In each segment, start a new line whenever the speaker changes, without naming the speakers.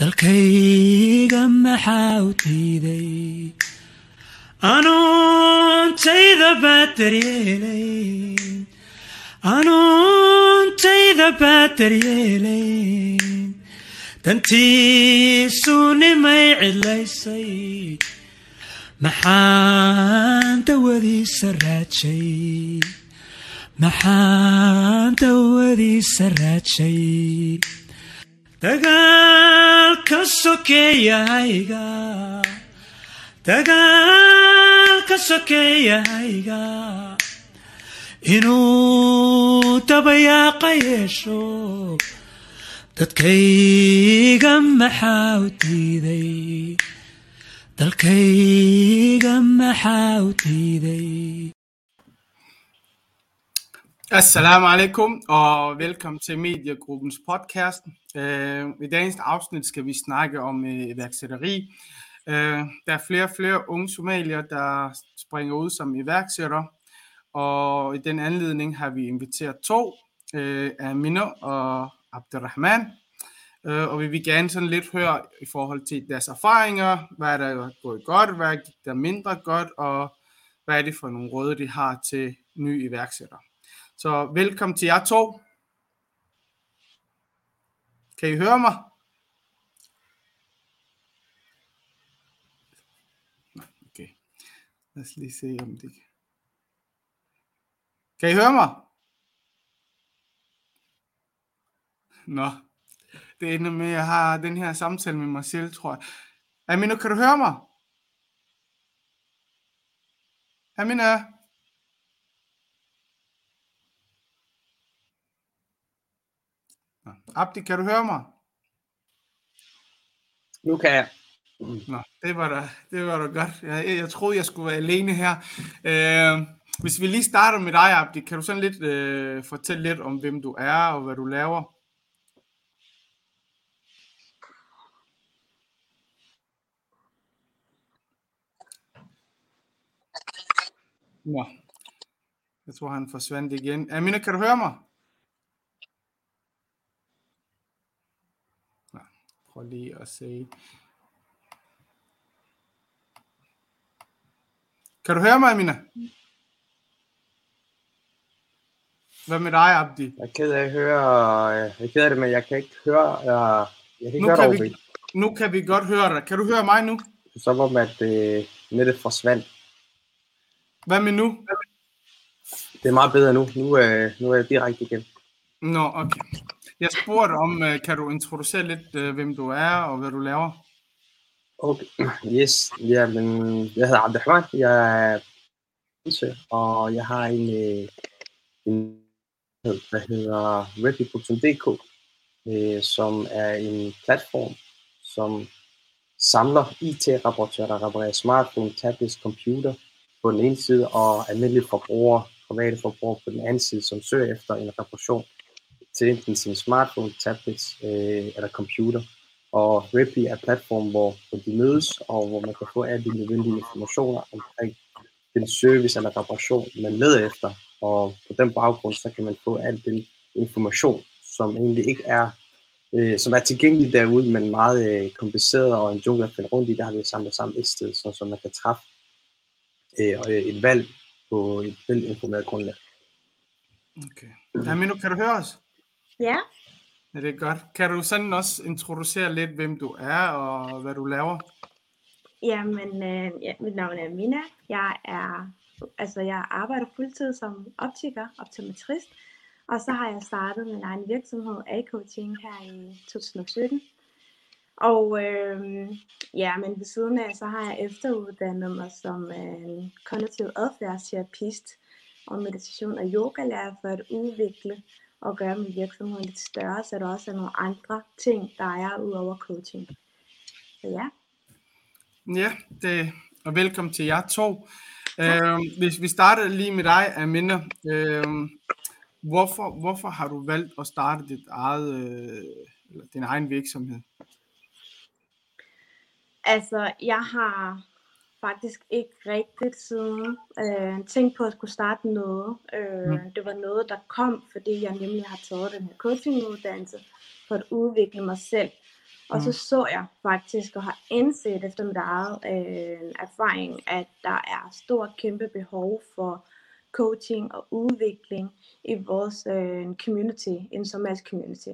dalkayga maxaa u diiday anuuntayda baad daryeelay anuuntayda baad daryeelay dantiisu nimay cidlaysay maxaan dawadiisa raajay. Maxaan dawadiisa raajay dagaalka sokeeyahayga dagaalka sokeeyahayga inuu dabayaaqa yeesho dadkayga maxaa u diiday dalkayga maxaa u diiday
Assalamu alaikum og velkommen til Mediegruppens podcast. Øh, I dagens afsnit skal vi snakke om øh, iværksætteri. Øh, der er flere og flere unge somalier, der springer ud som iværksættere, og i den anledning har vi inviteret to, øh, Amina og Abdurrahman, øh, og vi vil gerne sådan lidt høre i forhold til deres erfaringer, hvad der er gået godt, hvad gik der mindre godt, og hvad er det for nogle råd, de har til nye iværksættere. Så velkommen til jer to. Kan I høre mig? Okay. Lad os lige se om det kan. Kan I høre mig? Nå. Det ender med, at jeg har den her samtale med mig selv, tror jeg. Amina, kan du høre mig? Amina? Kan du høre mig?
Nu kan jeg.
Nå, det var da, det var da godt. Jeg, jeg troede, jeg skulle være alene her. Øh, hvis vi lige starter med dig, Abdi, kan du sådan lidt øh, fortælle lidt om, hvem du er og hvad du laver? Nå, jeg tror, han forsvandt igen. Amina, kan du høre mig? Nå, prøv lige at se. Kan du høre mig, Amina? Hvad med dig, Abdi?
Jeg er ked af at høre, jeg er ked af det, men jeg kan ikke høre, jeg, jeg kan ikke
Nu
høre
kan, vi, nu kan vi godt høre dig. Kan du høre mig nu?
Som om, at øh, nettet forsvandt.
Hvad med nu?
Det er meget bedre nu. Nu, øh, nu er jeg direkte igen.
Nå, okay. Jeg spurgte om, øh, kan du introducere lidt, øh, hvem du er og hvad du laver?
Okay. Yes, ja, men jeg hedder Abdelrahman. Jeg er og jeg har en, øh, en der hedder øh, som er en platform, som samler IT-rapportører, der reparerer smartphone, tablets, computer på den ene side, og almindelige forbrugere, private forbrugere på den anden side, som søger efter en reparation til enten sin smartphone, tablets øh, eller computer. Og Ripley er platform, hvor, de mødes, og hvor man kan få alle de nødvendige informationer omkring den service eller reparation, man leder efter. Og på den baggrund, så kan man få al den information, som egentlig ikke er, øh, som er tilgængelig derude, men meget øh, kompliceret og en jungle at finde rundt i, der har vi samlet sammen et sted, så, så man kan træffe øh, øh, et valg på et velinformeret grundlag.
Okay. Amino, kan du høre os?
Ja,
Ja, det er godt. Kan du sådan også introducere lidt, hvem du er og hvad du laver?
jamen, øh, ja, mit navn er Mina. Jeg er, altså jeg arbejder fuldtid som optiker, optometrist, og så har jeg startet min egen virksomhed, A-coaching, her i 2017. Og øh, ja, men ved siden af, så har jeg efteruddannet mig som øh, kognitiv adfærdsterapist og meditation og yogalærer for at udvikle og gøre min virksomhed lidt større, så der også er nogle andre ting, der er ud over coaching. Så ja.
Ja, det, og velkommen til jer to. Øh, hvis vi starter lige med dig, Amina. Øh, hvorfor, hvorfor har du valgt at starte dit eget, øh, din egen virksomhed?
Altså, jeg har faktisk ikke rigtigt siden øh, tænkt på at skulle starte noget. Øh,
Mm.
Det var noget, der kom, fordi jeg nemlig har taget den her coachinguddannelse for at udvikle mig selv. Og så
Mm.
så jeg faktisk og har indset efter mit eget øh, erfaring, at der er stort kæmpe behov for coaching og udvikling i vores øh, community, en somalisk community.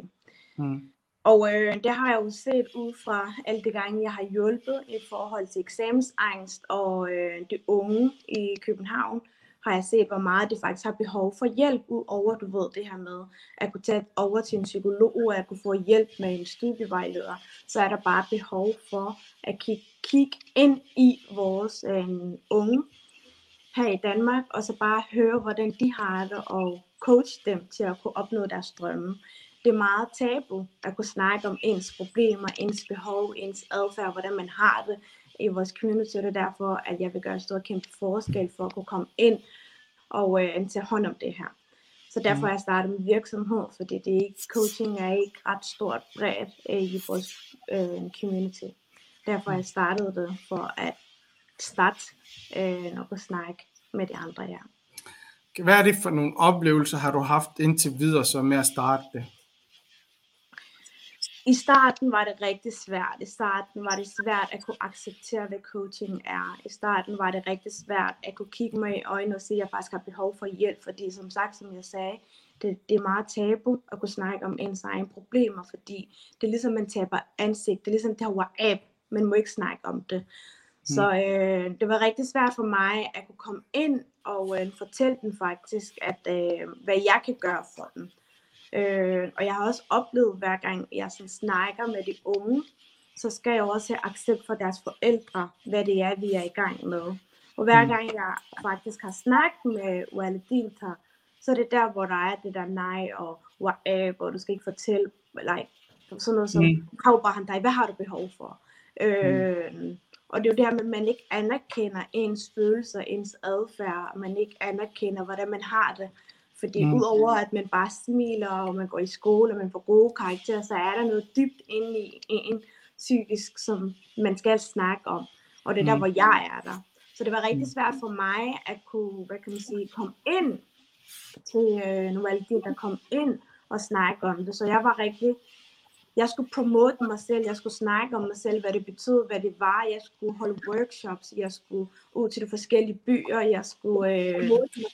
Mm.
Og øh, det har jeg jo set ud fra alle de gange, jeg har hjulpet i forhold til eksamensangst og øh, de unge i København, har jeg set, hvor meget de faktisk har behov for hjælp, ud over, du ved, det her med at kunne tage over til en psykolog, og at kunne få hjælp med en studievejleder, så er der bare behov for at kigge, kigge ind i vores øh, unge her i Danmark, og så bare høre, hvordan de har det, og coach dem til at kunne opnå deres drømme. Det er meget tabu at kunne snakke om ens problemer, ens behov, ens adfærd, hvordan man har det i vores community, og det er derfor, at jeg vil gøre en stor kæmpe forskel for at kunne komme ind og øh, tage hånd om det her. Så derfor har jeg startet min virksomhed, fordi det er ikke, coaching er ikke ret stort bredt øh, i vores øh, community. Derfor har jeg startet det for at starte øh, og kunne snakke med de andre her.
Hvad er det for nogle oplevelser, har du haft indtil videre så med at starte det?
I starten var det rigtig svært. I starten var det svært at kunne acceptere, hvad coaching er. I starten var det rigtig svært at kunne kigge mig i øjnene og sige, at jeg faktisk har behov for hjælp. Fordi som sagt, som jeg sagde, det, det er meget tabu at kunne snakke om ens egne problemer, fordi det er ligesom, man taber ansigt. Det er ligesom, det her af. Man må ikke snakke om det. Så øh, det var rigtig svært for mig at kunne komme ind og øh, fortælle dem faktisk, at øh, hvad jeg kan gøre for dem. Øh, og jeg har også oplevet, hver gang jeg sådan snakker med de unge, så skal jeg også have accept for deres forældre, hvad det er, vi er i gang med. Og hver
Mm.
gang jeg faktisk har snakket med Walidinta, så er det der, hvor der er det der nej og og du skal ikke fortælle, like, sådan noget som,
Mm.
mm. bare han dig, hvad har du behov for? Øh, og det er jo det her med, at man ikke anerkender ens følelser, ens adfærd, og man ikke anerkender, hvordan man har det. Fordi
Mm.
udover at man bare smiler, og man går i skole, og man får gode karakterer, så er der noget dybt inde i en psykisk, som man skal snakke om. Og det er der,
Mm.
hvor jeg er der. Så det var rigtig
Mm.
svært for mig at kunne, hvad kan man sige, komme ind til øh, Novaldi, der kom ind og snakke om det. Så jeg var rigtig, jeg skulle promote mig selv, jeg skulle snakke om mig selv, hvad det betød, hvad det var, jeg skulle holde workshops, jeg skulle ud til de forskellige byer, jeg skulle, øh,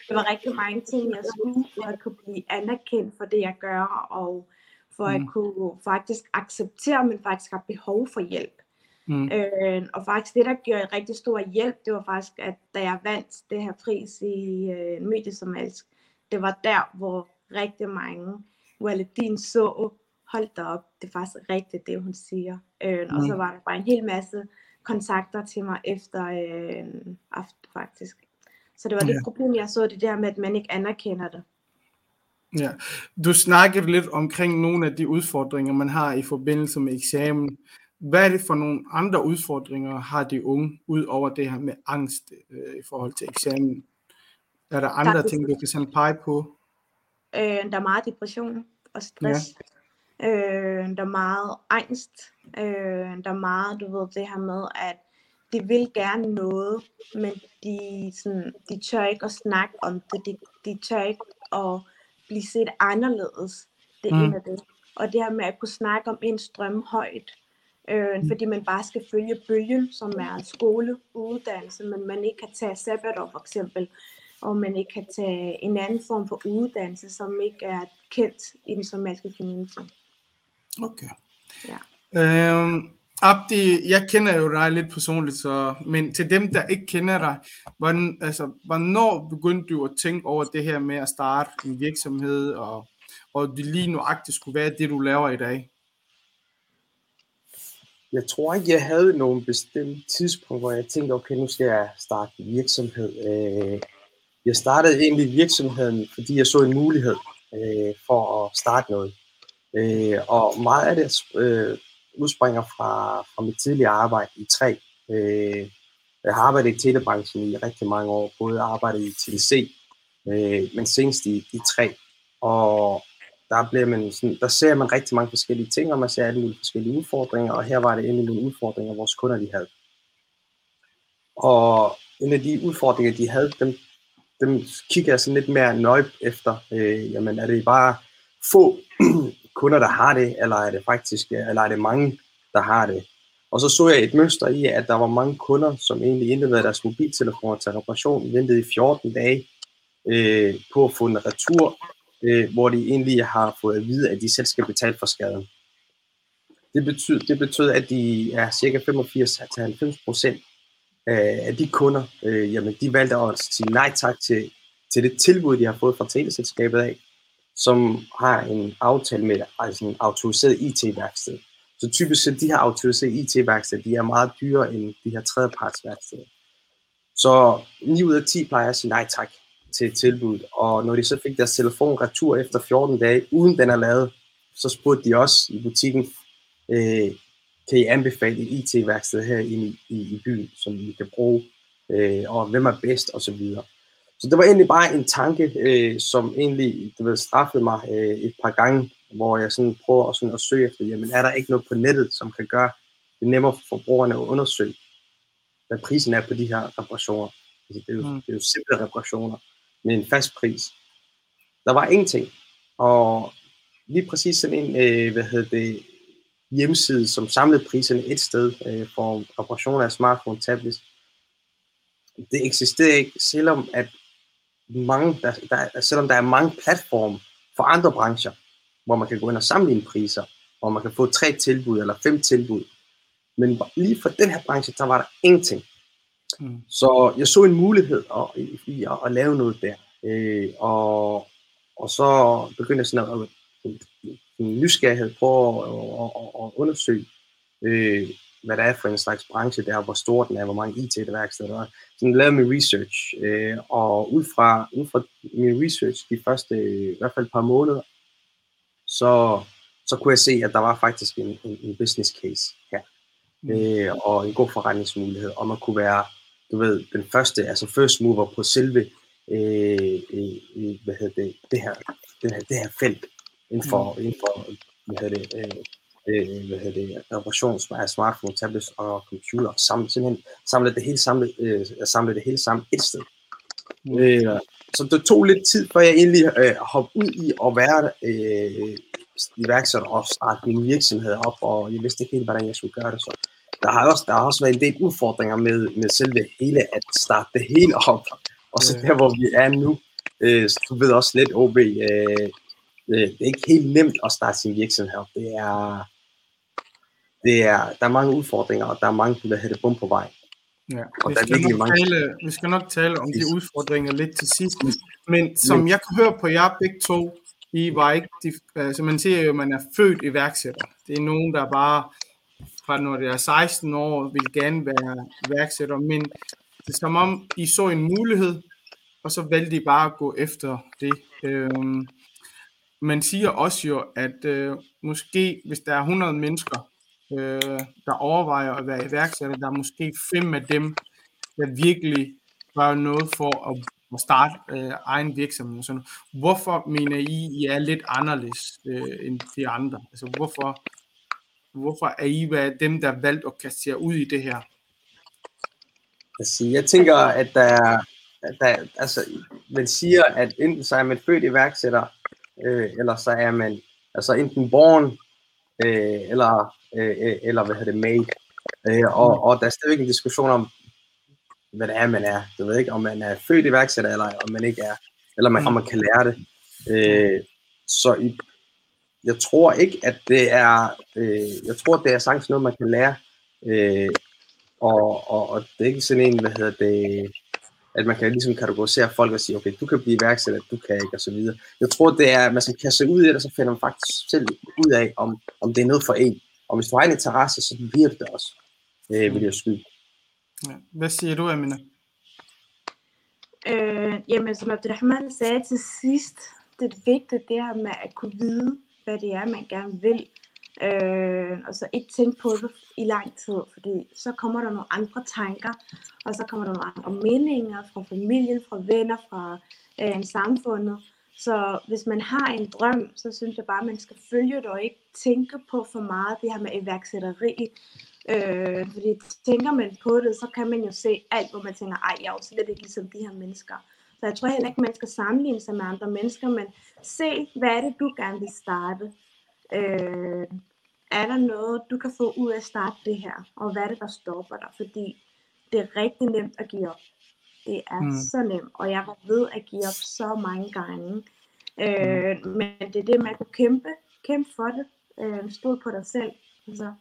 der var rigtig mange ting, jeg skulle, for at kunne blive anerkendt for det, jeg gør, og for at
Mm.
kunne faktisk acceptere, at man faktisk har behov for hjælp.
Mm.
Øh, og faktisk det, der gjorde en rigtig stor hjælp, det var faktisk, at da jeg vandt det her pris i øh, Mediesomalisk, det var der, hvor rigtig mange Waladin så, hold da op, det er faktisk rigtigt, det hun siger. Øh, Og så
Mm.
var der bare en hel masse kontakter til mig efter øh, aften faktisk. Så det var det
Ja.
problem, jeg så, det der med, at man ikke anerkender det.
Ja. Du snakkede lidt omkring nogle af de udfordringer, man har i forbindelse med eksamen. Hvad er det for nogle andre udfordringer, har de unge, ud over det her med angst øh, i forhold til eksamen? Er der andre
er-
ting, du kan sådan pege på?
Øh, der er meget depression og stress. Ja. Øh, der er meget angst. Øh, der er meget, du ved, det her med, at de vil gerne noget, men de, sådan, de tør ikke at snakke om det. De, de tør ikke at blive set anderledes. Det er
Mm.
en af det. Og det her med at kunne snakke om ens drømme højt. Øh, fordi man bare skal følge bølgen, som er en skole, uddannelse, men man ikke kan tage sabbatår for eksempel, og man ikke kan tage en anden form for uddannelse, som ikke er kendt i den somaliske community.
Okay.
Ja.
Øhm, Abdi, jeg kender jo dig lidt personligt, så, men til dem, der ikke kender dig, hvordan, altså, hvornår begyndte du at tænke over det her med at starte en virksomhed, og, og det lige nuagtigt skulle være det, du laver i dag?
Jeg tror ikke, jeg havde nogen bestemt tidspunkt, hvor jeg tænkte, okay, nu skal jeg starte en virksomhed. Øh, Jeg startede egentlig virksomheden, fordi jeg så en mulighed øh, for at starte noget. Øh, og meget af det øh, udspringer fra, fra mit tidligere arbejde i træ. Øh, jeg har arbejdet i telebranchen i rigtig mange år, både arbejdet i TDC, øh, men senest i, i træ. Og der, bliver man sådan, der ser man rigtig mange forskellige ting, og man ser alle mulige forskellige udfordringer, og her var det endelig nogle udfordringer, vores kunder de havde. Og en af de udfordringer, de havde, dem, dem kigger jeg sådan lidt mere nøje efter. Øh, jamen, er det bare få kunder, der har det, eller er det faktisk, eller er det mange? der har det. Og så så jeg et mønster i, at der var mange kunder, som egentlig indleverede deres mobiltelefoner til reparation, ventede i 14 dage øh, på at få en retur, øh, hvor de egentlig har fået at vide, at de selv skal betale for skaden. Det betød, det betød at de er cirka 85-90 procent af de kunder, øh, jamen de valgte at sige nej tak til, til det tilbud, de har fået fra teleselskabet af, som har en aftale med altså en autoriseret IT-værksted. Så typisk set de her autoriserede IT-værksteder, de er meget dyrere end de her tredjepartsværksteder. Så 9 ud af 10 plejer at sige nej tak til tilbuddet, og når de så fik deres telefon retur efter 14 dage, uden den er lavet, så spurgte de også i butikken, øh, kan I anbefale et IT-værksted her i, i, i byen, som vi kan bruge, øh, og hvem er bedst, og så videre. Så det var egentlig bare en tanke, øh, som egentlig det ved, straffede mig øh, et par gange, hvor jeg sådan prøver at, sådan at søge efter, jamen er der ikke noget på nettet, som kan gøre det nemmere for forbrugerne at undersøge, hvad prisen er på de her reparationer. Altså, det, er jo, mm. det er jo simple reparationer med en fast pris. Der var ingenting. Og lige præcis sådan en, øh, hvad hedder det, hjemmeside, som samlede priserne et sted øh, for reparationer af smartphone, tablets. Det eksisterer ikke, selvom at mange, der, der, selvom der er mange platforme for andre brancher, hvor man kan gå ind og sammenligne priser, hvor man kan få tre tilbud eller fem tilbud. Men lige for den her branche, der var der ingenting. Mm. Så jeg så en mulighed at, i, i at, at lave noget der. Øh, og, og så begyndte jeg sådan at, en, en nysgerrighed på at, at, at, at undersøge, øh, hvad det er for en slags branche der, hvor stor den er, hvor mange IT-værksteder der er. Så jeg lavede min research, øh, og ud fra, ud fra min research de første, i hvert fald et par måneder, så, så kunne jeg se, at der var faktisk en, en, en business case her, mm. øh, og en god forretningsmulighed, og man kunne være, du ved, den første, altså first mover på selve, øh, øh, hvad hedder det, det her, det her, det her felt inden for, mm. inden for hvad hedder det, øh, øh, hvad hedder det, reparation af smartphone, tablets og computer, og samle, simpelthen samle det hele samle, øh, samle det hele sammen et sted. Mm. Øh, så det tog lidt tid, før jeg egentlig øh, hoppede ud i at være øh, iværksætter og starte min virksomhed op, og jeg vidste ikke helt, hvordan jeg skulle gøre det. Så der har også, der har også været en del udfordringer med, med selve hele at starte det hele op. Og så der, hvor vi er nu, øh, så du ved også lidt, OB, øh, øh, det er ikke helt nemt at starte sin virksomhed op. Det er, det er, der er mange udfordringer, og der er mange, der hedder bum på vej.
Ja, vi, skal nok mange... tale, vi skal nok tale om de udfordringer lidt til sidst, men som jeg kan høre på jer begge to, I var ikke, de, altså man siger jo, at man er født iværksætter. Det er nogen, der bare fra når det er 16 år, vil gerne være iværksætter, men det er som om, I så en mulighed, og så valgte I bare at gå efter det. Øhm, man siger også jo, at øh, måske hvis der er 100 mennesker, øh, der overvejer at være iværksætter, der er måske fem af dem, der virkelig gør noget for at, at starte øh, egen virksomhed. Så hvorfor mener I, I er lidt anderledes øh, end de andre? Altså hvorfor, hvorfor er I hvad, dem, der valgt at kaste jer ud i det her?
Jeg tænker, at der er, der, altså, man siger, at enten så er man født iværksætter, øh, eller så er man altså enten born, øh, eller øh, øh, eller hvad hedder det, made. Øh, og, og der er stadigvæk en diskussion om, hvad det er, man er. Du ved ikke, om man er født iværksætter, eller om man ikke er, eller om man kan lære det. Øh, så i, jeg tror ikke, at det er, øh, jeg tror, det er sagtens noget, man kan lære. Øh, og, og, og det er ikke sådan en, hvad hedder det, at man kan ligesom kategorisere folk og sige, okay, du kan blive iværksætter, du kan ikke, og så videre. Jeg tror, det er, at man skal kaste ud i det, og så finder man faktisk selv ud af, om, om det er noget for en. Og hvis du har en interesse, så bliver det også, øh, vil jeg skyde.
Ja. Hvad siger du, Amina?
Øh, jamen, som Abdelrahman sagde til sidst, det er vigtigt det her med at kunne vide, hvad det er, man gerne vil. Øh, og så ikke tænke på det i lang tid, fordi så kommer der nogle andre tanker, og så kommer der nogle andre meninger fra familien, fra venner, fra øh, samfundet. Så hvis man har en drøm, så synes jeg bare, at man skal følge det og ikke tænke på for meget det her med iværksætteri. Øh, fordi tænker man på det, så kan man jo se alt, hvor man tænker, ej, jeg er jo slet ikke ligesom de her mennesker. Så jeg tror heller ikke, man skal sammenligne sig med andre mennesker, men se, hvad er det, du gerne vil starte. Øh, er der noget, du kan få ud af at starte det her, og hvad er det, der stopper dig? Fordi det er rigtig nemt at give op. Det er
Mm.
mm. så nemt, og jeg var ved at give op så mange gange. Øh, men det er det, man kunne kæmpe, kæmpe for det. Øh, stod på dig selv. Altså,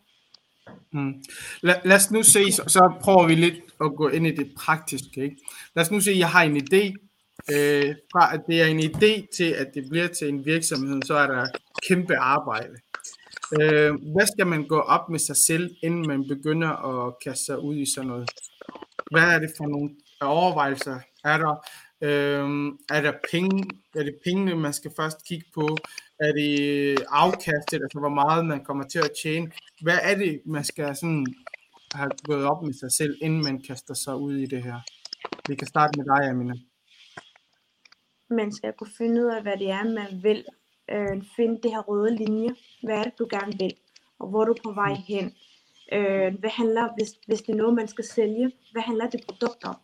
Mm. Lad, lad os nu se, så, så prøver vi lidt at gå ind i det praktiske. Ikke? Lad os nu se, jeg har en idé. Øh, fra at det er en idé til, at det bliver til en virksomhed, så er der kæmpe arbejde. Øh, hvad skal man gå op med sig selv, inden man begynder at kaste sig ud i sådan noget? Hvad er det for nogle overvejelser? Er der, øh, er der penge? Er det pengene, man skal først kigge på? Er det afkastet, altså hvor meget man kommer til at tjene? Hvad er det, man skal sådan have gået op med sig selv, inden man kaster sig ud i det her? Vi kan starte med dig, Amina.
man skal kunne finde ud af, hvad det er, man vil. Øh, finde det her røde linje. Hvad er det, du gerne vil? Og hvor er du på vej hen? Øh, hvad handler, hvis, hvis det er noget, man skal sælge, hvad handler det produkt om?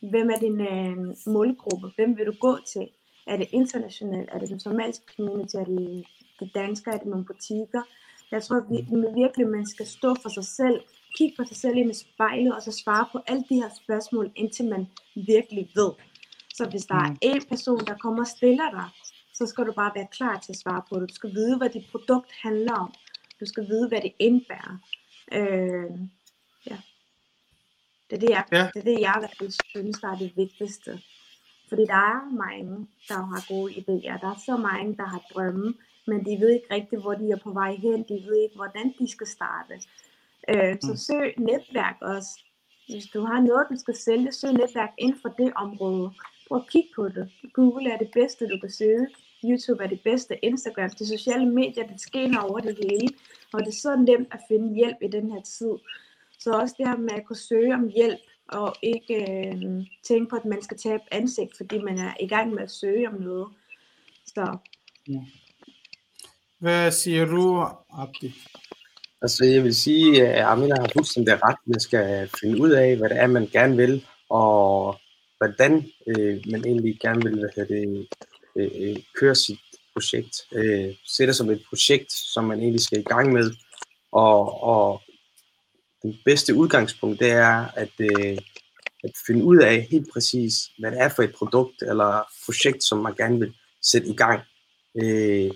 Hvem er din øh, målgruppe? Hvem vil du gå til? Er det internationalt? Er det den somaliske community? Er det det danske? Er det nogle butikker? Jeg tror vi, virkelig, man skal stå for sig selv, kigge på sig selv ind i spejlet, og så svare på alle de her spørgsmål, indtil man virkelig ved. Så hvis der er
Mm.
en person, der kommer og stiller dig, så skal du bare være klar til at svare på det. Du skal vide, hvad dit produkt handler om. Du skal vide, hvad det indebærer. Øh, ja. Det er det, jeg,
Ja.
det er det, jeg i hvert fald synes, der er det vigtigste. Fordi der er mange, der har gode idéer. Der er så mange, der har drømme, men de ved ikke rigtigt, hvor de er på vej hen. De ved ikke, hvordan de skal starte. Øh, så
Mm.
søg netværk også. Hvis du har noget, du skal sælge, søg netværk inden for det område. Prøv at kigge på det. Google er det bedste, du kan søge. YouTube er det bedste. Instagram, de sociale medier, det skinner over det hele. Og det er så nemt at finde hjælp i den her tid. Så også det her med at kunne søge om hjælp, og ikke øh, tænke på, at man skal tabe ansigt, fordi man er i gang med at søge om noget. Så
Hvad siger du, Abdi?
Altså, jeg vil sige, at Amina har fuldstændig ret. Man skal finde ud af, hvad det er, man gerne vil, og hvordan øh, man egentlig gerne vil hvad det, øh, øh, køre sit projekt. Øh, se det som et projekt, som man egentlig skal i gang med. Og, og det bedste udgangspunkt, det er at, øh, at finde ud af helt præcis, hvad det er for et produkt eller projekt, som man gerne vil sætte i gang. Øh,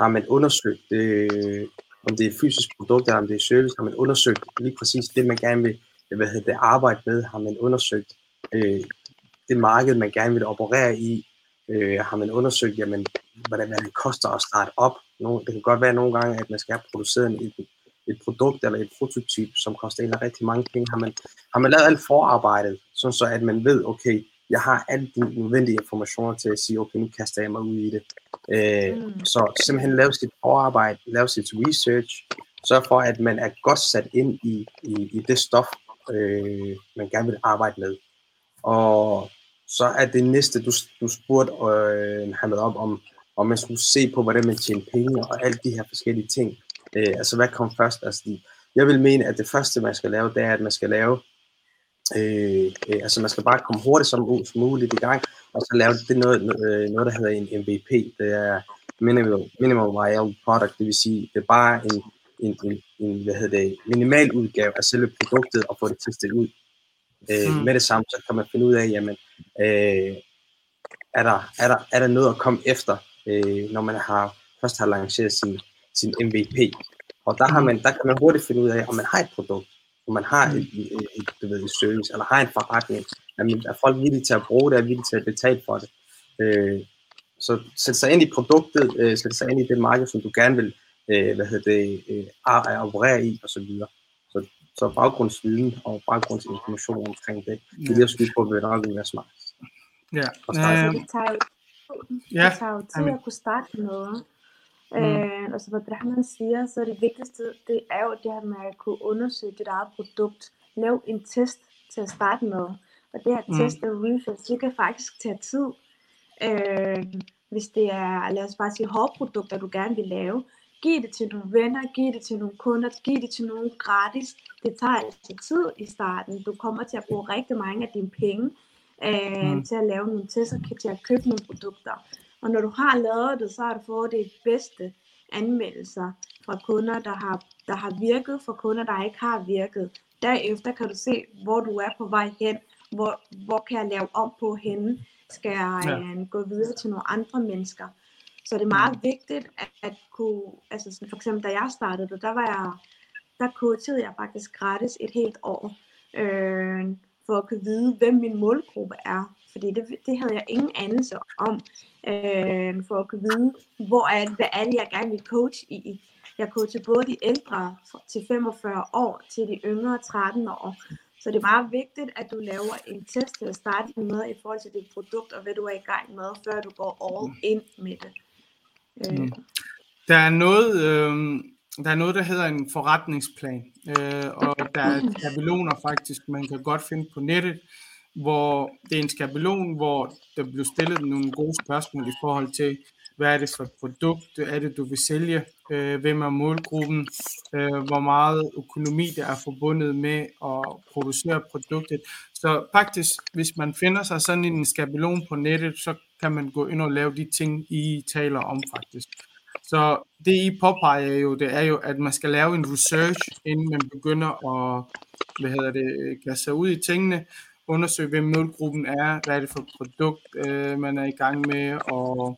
har man undersøgt øh, om det er et fysisk produkt, eller om det er service, har man undersøgt lige præcis det, man gerne vil hvad hedder det, arbejde med, har man undersøgt øh, det marked, man gerne vil operere i, øh, har man undersøgt, jamen, det, hvad det koster at starte op. Nogle, det kan godt være nogle gange, at man skal have produceret en, et, produkt eller et prototyp, som koster egentlig rigtig mange penge. Har man, har man lavet alt forarbejdet, sådan så at man ved, okay, jeg har alle de nødvendige informationer til at sige, okay, nu kaster jeg mig ud i det. Øh,
Mm.
Så simpelthen lave sit forarbejde, lave sit research, sørg for, at man er godt sat ind i, i, i det stof, øh, man gerne vil arbejde med. Og så er det næste, du, du spurgte øh, Hamid op om, om man skulle se på, hvordan man tjener penge og alle de her forskellige ting. Øh, altså, hvad kom først? Altså, de, jeg vil mene, at det første, man skal lave, det er, at man skal lave, øh, øh, altså man skal bare komme hurtigt som, som muligt i gang, og så lave det noget, øh, noget der hedder en MVP. Det er minimal, minimal viable product, det vil sige, det er bare en, en, en, en hvad hedder det, minimal udgave af selve produktet, og få det testet ud. Øh,
Mm.
mm. Med det samme, så kan man finde ud af, jamen, øh, er, der, er, der, er der noget at komme efter, øh, når man har først har lanceret sin, sin MVP. Og der, har man, der kan man hurtigt finde ud af, om man har et produkt, om man har et, et, et, du ved, et service, eller har en forretning. Jamen, er folk villige til at bruge det, er villige til at betale for det. Øh, så sæt sig ind i produktet, øh, sæt sig ind i det marked, som du gerne vil øh, hvad hedder det, øh, a- operere i, og så videre. Så, så baggrundsviden og baggrundsinformation omkring det, det er det, jeg skulle på, vil nok være smart.
Ja.
Og starte.
Så
Øh,
det tager jo,
ja,
det tager jo tid at kunne starte med noget.
Mm.
Øh, og som Abdrahman siger, så er det vigtigste, det er jo det her med at kunne undersøge dit eget produkt. Lav en test til at starte med. Og det her
Mm.
test og research, det kan faktisk tage tid. Øh, hvis det er, lad os bare sige, hårprodukter, du gerne vil lave, giv det til nogle venner, giv det til nogle kunder, giv det til nogen gratis. Det tager altså tid i starten. Du kommer til at bruge rigtig mange af dine penge øh,
Mm.
til at lave nogle tester, til at købe nogle produkter. Og når du har lavet det, så har du fået det bedste anmeldelser fra kunder, der har der har virket for kunder, der ikke har virket. Derefter kan du se, hvor du er på vej hen, hvor, hvor kan jeg lave om på henne, skal jeg
Ja.
ja. gå videre til nogle andre mennesker. Så det er meget vigtigt at, at kunne, altså sådan for eksempel da jeg startede, der var jeg, der coachede jeg faktisk gratis et helt år, øh, for at kunne vide, hvem min målgruppe er. Fordi det, det havde jeg ingen anelse om, øh, for at kunne vide, hvor er hvad er det, jeg gerne vil coach i. Jeg coacher både de ældre til 45 år, til de yngre 13 år. Så det er meget vigtigt, at du laver en test til at starte med i forhold til dit produkt, og hvad du er i gang med, før du går all in med det. Øh,
Mm. Der er noget, øh, der er noget, der hedder en forretningsplan, øh, og der er skabeloner faktisk, man kan godt finde på nettet, hvor det er en skabelon, hvor der bliver stillet nogle gode spørgsmål i forhold til, hvad er det for et produkt, er det du vil sælge, øh, hvem er målgruppen, øh, hvor meget økonomi der er forbundet med at producere produktet. Så faktisk, hvis man finder sig sådan en skabelon på nettet, så kan man gå ind og lave de ting, I taler om faktisk. Så det I påpeger jo, det er jo, at man skal lave en research, inden man begynder at hvad hedder det, kaste sig ud i tingene, undersøge, hvem målgruppen er, hvad er det for produkt, øh, man er i gang med at,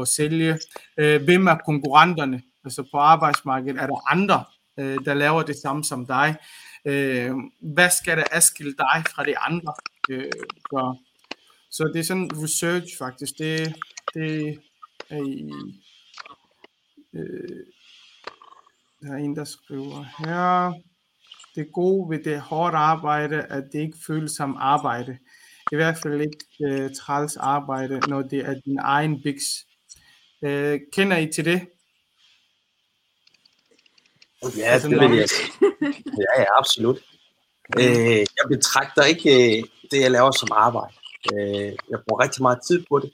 at sælge, øh, hvem er konkurrenterne, altså på arbejdsmarkedet, er der andre, øh, der laver det samme som dig, øh, hvad skal der adskille dig fra de andre, øh, så, så det er sådan research faktisk, det, det er i, øh, der er en, der skriver her, det gode ved det hårdt arbejde, at det ikke føles som arbejde. I hvert fald ikke øh, træls arbejde, når det er din egen biks. Øh, kender I til det?
Ja,
Altså,
det vil jeg Ja, ja, absolut. Øh, jeg betragter ikke øh, det, jeg laver som arbejde. Øh, jeg bruger rigtig meget tid på det.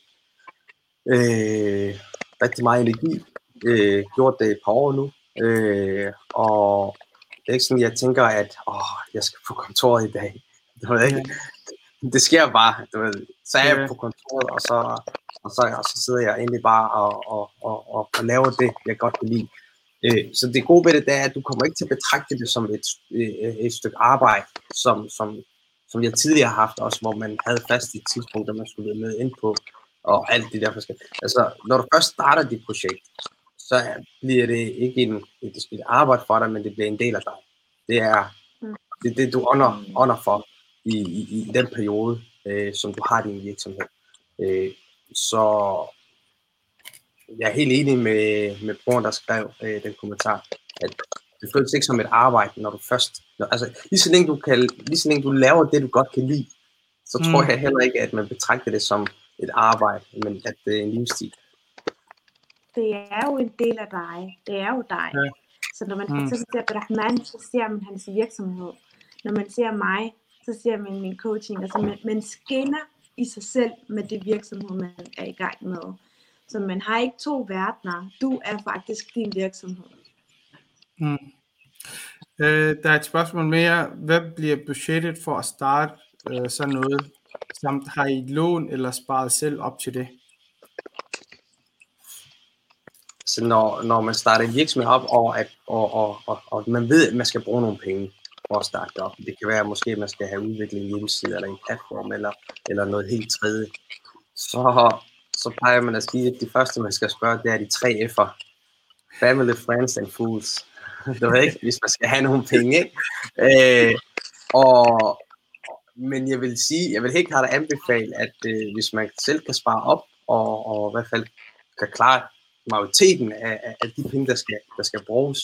Øh, rigtig meget energi. Øh, gjort det et par år nu. Øh, og det er ikke sådan, jeg tænker, at åh, jeg skal på kontoret i dag. Du ved ikke? Det sker bare. Du ved. Så er jeg på kontoret, og så, og så, og så sidder jeg egentlig bare og, og, og, og, og laver det, jeg godt kan lide. Øh, så det gode ved det, det er, at du kommer ikke til at betragte det som et, øh, et stykke arbejde, som, som, som jeg tidligere har haft også, hvor man havde fast et tidspunkt, man skulle være med ind på, og alt det der forskellige. Altså, når du først starter dit projekt, så bliver det ikke en, et, et arbejde for dig, men det bliver en del af dig. Det er
Mm.
det, er det du ånder, ånder for i, i, i den periode, øh, som du har din virksomhed. Øh, så jeg er helt enig med, med broren, der skrev øh, den kommentar, at det føles ikke som et arbejde, når du først... Når, altså, lige så, længe du kan, lige så længe du laver det, du godt kan lide, så mm. tror
Mm.
jeg heller ikke, at man betragter det som et arbejde, men at det er en livsstil.
Det er jo en del af dig. Det er jo dig.
Ja.
Så når man
Mm.
ser Abdurrahman, så ser man hans virksomhed. Når man ser mig, så ser man min coaching. Altså man, man skinner i sig selv med det virksomhed, man er i gang med. Så man har ikke to verdener. Du er faktisk din virksomhed.
Mm. Øh, der er et spørgsmål mere. Hvad bliver budgettet for at starte øh, sådan noget? Samt har I et lån eller sparet selv op til det?
Så når, når man starter en virksomhed op, og, at, og, og, og, og man ved, at man skal bruge nogle penge for at starte det op. Det kan være, at måske man skal have udviklet en hjemmeside, eller en platform, eller, eller noget helt tredje. Så, så plejer man at sige, at de første, man skal spørge, det er de tre F'er. Family, friends and fools. Du ved ikke, hvis man skal have nogle penge. Ikke? Øh, og, men jeg vil sige, jeg vil helt klart anbefale, at øh, hvis man selv kan spare op, og, og i hvert fald kan klare majoriteten af, af, af de penge, der skal, der skal bruges,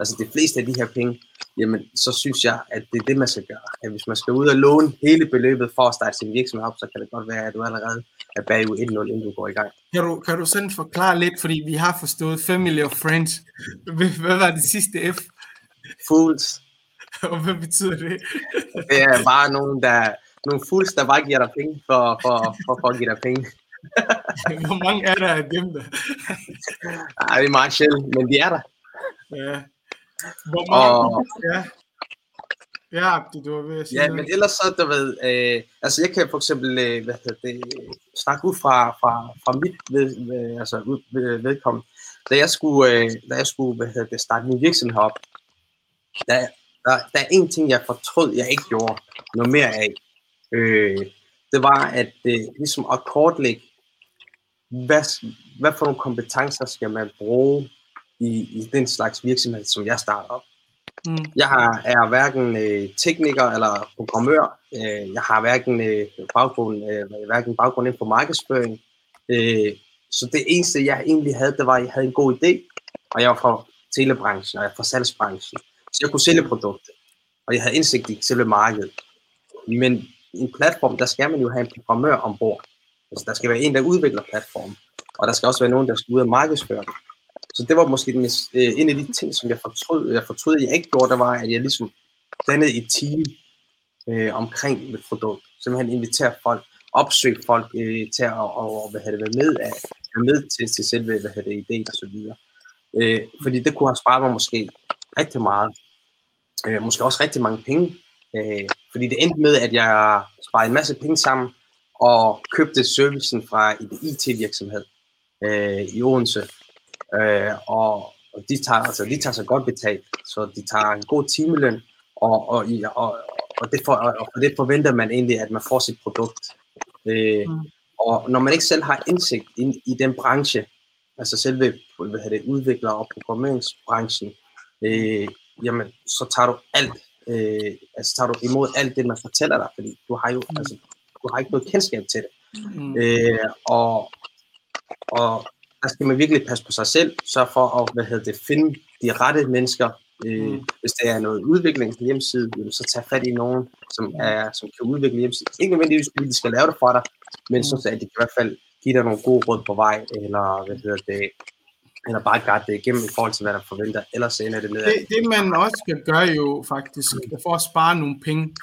altså de fleste af de her penge, jamen så synes jeg, at det er det, man skal gøre. At hvis man skal ud og låne hele beløbet for at starte sin virksomhed op, så kan det godt være, at du allerede er bagud 1-0, inden du går i gang.
Kan du, kan du sådan forklare lidt, fordi vi har forstået family og friends. Hvad, var det sidste F,
Fools,
og hvad betyder det?
det er bare nogen, der, nogle fools, der bare giver dig penge for, for, for, for at give dig penge.
Hvor mange er der af dem der?
Ej, det er meget sjældent, men de er der.
Ja. Hvor mange?
Og,
Ja. Ja, Abdi, du var ved at sige
Ja,
noget.
men ellers så, du ved, øh, altså jeg kan for eksempel, øh, hvad hedder det, snakke ud fra, fra, fra mit ved, ved, altså ud, ved, vedkommende. Da jeg skulle, øh, da jeg skulle hvad hedder det, starte min virksomhed op, der, der, der er en ting, jeg fortrød, jeg ikke gjorde noget mere af. Øh, det var at øh, ligesom at kortlægge, hvad, hvad for nogle kompetencer skal man bruge i, i den slags virksomhed, som jeg starter op.
Mm.
Jeg har, er hverken øh, tekniker eller programmør. Øh, jeg har hverken øh, baggrund, øh, hverken baggrund inden for markedsføring. Øh, så det eneste, jeg egentlig havde, det var, at jeg havde en god idé, og jeg var fra telebranchen, og jeg var fra salgsbranchen. Så jeg kunne sælge produkter, og jeg havde indsigt i selve markedet. Men i en platform, der skal man jo have en programmør ombord. Altså, der skal være en, der udvikler platformen, og der skal også være nogen, der skal ud og markedsføre den. Så det var måske den, øh, en af de ting, som jeg fortrød, jeg fortrød, jeg ikke gjorde, der var, at jeg ligesom dannede et team øh, omkring et produkt. Simpelthen invitere folk, opsøge folk øh, til at og, hvad det, være med, af, være med til, til selve hvad det, ideen og så videre. Øh, fordi det kunne have sparet mig måske rigtig meget. Øh, måske også rigtig mange penge. Øh, fordi det endte med, at jeg sparede en masse penge sammen og købte servicen fra en IT-virksomhed øh, i Odense. Øh, og, og de, tager, altså, de tager så godt betalt, så de tager en god timeløn, og, og, og, og, det, for, og det forventer man egentlig, at man får sit produkt. Øh, mm. Og når man ikke selv har indsigt i, i den branche, altså selve hvad det, udvikler- og programmeringsbranchen, øh, jamen, så tager du alt, øh, altså tager du imod alt det, man fortæller dig, fordi du har jo, mm. altså, du har ikke noget kendskab til det. Mm. Øh, og, og der skal man virkelig passe på sig selv, sørge for at hvad hedder det, finde de rette mennesker. Øh, mm. Hvis der er noget udvikling på hjemmesiden, så tag fat i nogen, som, er, som kan udvikle hjemmesiden. Ikke nødvendigvis, fordi de skal lave det for dig, men mm. så at de kan i hvert fald give dig nogle gode råd på vej, eller hvad hedder det, eller bare gøre det igennem i forhold til, hvad der forventer, ellers ender det med.
Det, det man også skal gøre jo faktisk, for at spare nogle penge,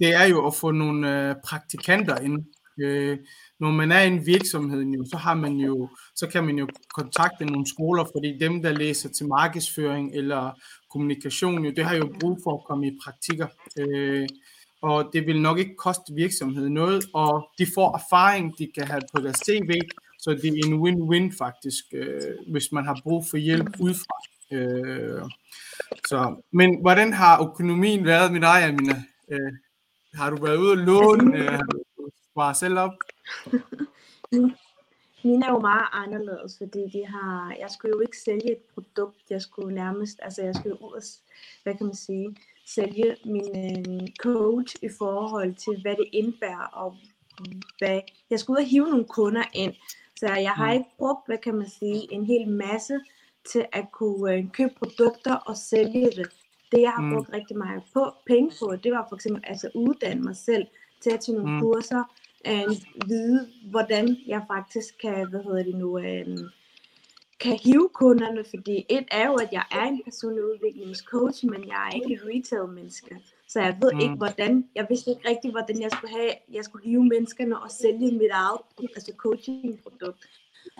det er jo at få nogle øh, praktikanter ind. Øh, når man er i en virksomhed nu, så har man jo, så kan man jo kontakte nogle skoler, fordi dem, der læser til markedsføring eller kommunikation, jo, det har jo brug for at komme i praktikker. Øh, og det vil nok ikke koste virksomheden noget, og de får erfaring, de kan have på deres CV, så det er en win-win faktisk, hvis man har brug for hjælp udefra. Øh, så, men hvordan har økonomien været med dig, Amina? Øh, har du været ude og låne? Øh, har du selv op?
Mine er jo meget anderledes, fordi de har, jeg skulle jo ikke sælge et produkt, jeg skulle nærmest, altså jeg skulle ud og, hvad kan man sige, sælge min øh, coach i forhold til, hvad det indebærer, og hvad, jeg skulle ud og hive nogle kunder ind, så jeg har mm. ikke brugt, hvad kan man sige, en hel masse til at kunne øh, købe produkter og sælge det. Det jeg har mm. brugt rigtig meget på, penge på, det var for eksempel altså uddanne mig selv til at tage nogle mm. kurser, øh, vide, hvordan jeg faktisk kan, hvad hedder det nu, øh, kan hive kunderne, fordi et er jo, at jeg er en personlig udviklingscoach, men jeg er ikke et retail-menneske. Så jeg ved mm. ikke, hvordan, jeg vidste ikke rigtig, hvordan jeg skulle have, jeg skulle hive menneskerne og sælge mit eget altså coaching-produkt.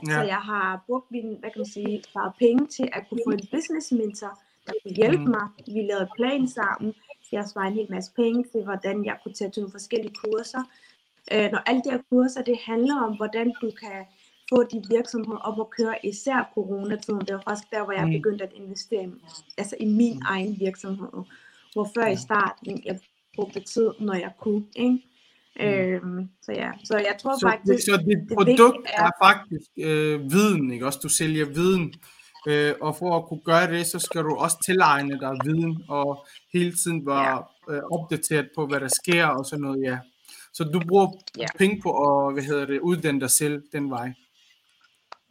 Ja. Så jeg har brugt min, hvad kan man sige, sparet penge til at kunne få en business mentor, der kunne hjælpe mm. mig. Vi lavede plan sammen. Jeg svarede en hel masse penge til, hvordan jeg kunne tage til nogle forskellige kurser. Øh, når alle de her kurser, det handler om, hvordan du kan få de virksomheder op at køre, især coronatiden. Det var faktisk der, hvor jeg mm. begyndte at investere altså i min mm. egen virksomhed. Hvor før i starten, jeg brugte tid, når jeg kunne. Ikke? Mm. Øhm, så ja, så jeg tror
så,
faktisk...
Så dit det produkt er, er faktisk øh, viden, ikke også? Du sælger viden. Øh, og for at kunne gøre det, så skal du også tilegne dig viden, og hele tiden være ja. øh, opdateret på, hvad der sker, og sådan noget, ja. Så du bruger ja. penge på at hvad hedder det, uddanne dig selv den vej.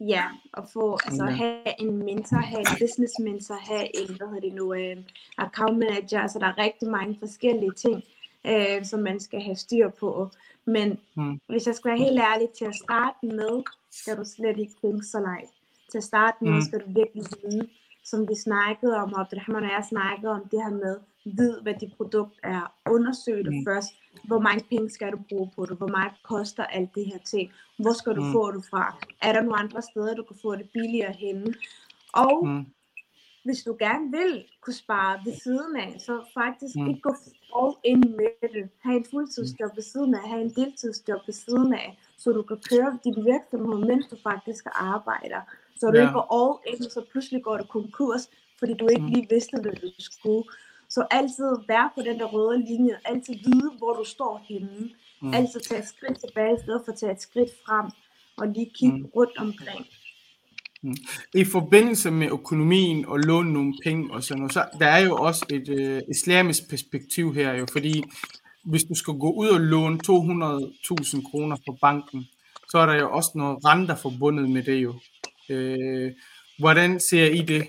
Ja, at få, altså okay. have en mentor, have en business mentor, have en, hvad hedder det nu, en account manager, altså der er rigtig mange forskellige ting, øh, som man skal have styr på. Men hmm. hvis jeg skal være helt ærlig, til at starte med, skal du slet ikke tænke så langt. Til at starte med, hmm. skal du virkelig vide, som vi snakkede om, og Abdelrahman og jeg snakkede om det her med, vid, hvad dit produkt er, undersøg det mm. først, hvor mange penge skal du bruge på det, hvor meget koster alt det her ting, hvor skal du mm. få det fra, er der nogle andre steder, du kan få det billigere henne, og mm. hvis du gerne vil kunne spare ved siden af, så faktisk mm. ikke gå all in med det, have en fuldtidsjob ved siden af, have en deltidsjob ved siden af, så du kan køre din virksomhed, mens du faktisk arbejder, så du ja. ikke går all in, så pludselig går du konkurs, fordi du ikke
Mm.
lige vidste, hvad du skulle. Så altid være på den der røde linje, altid vide, hvor du står henne.
Mm.
Altid tage et skridt tilbage, i stedet for at tage et skridt frem, og lige kigge
Mm.
rundt omkring.
I forbindelse med økonomien og låne nogle penge og sådan noget, så der er jo også et øh, islamisk perspektiv her jo, fordi hvis du skal gå ud og låne 200.000 kroner på banken, så er der jo også noget renter forbundet med det jo. Øh, hvordan ser I det?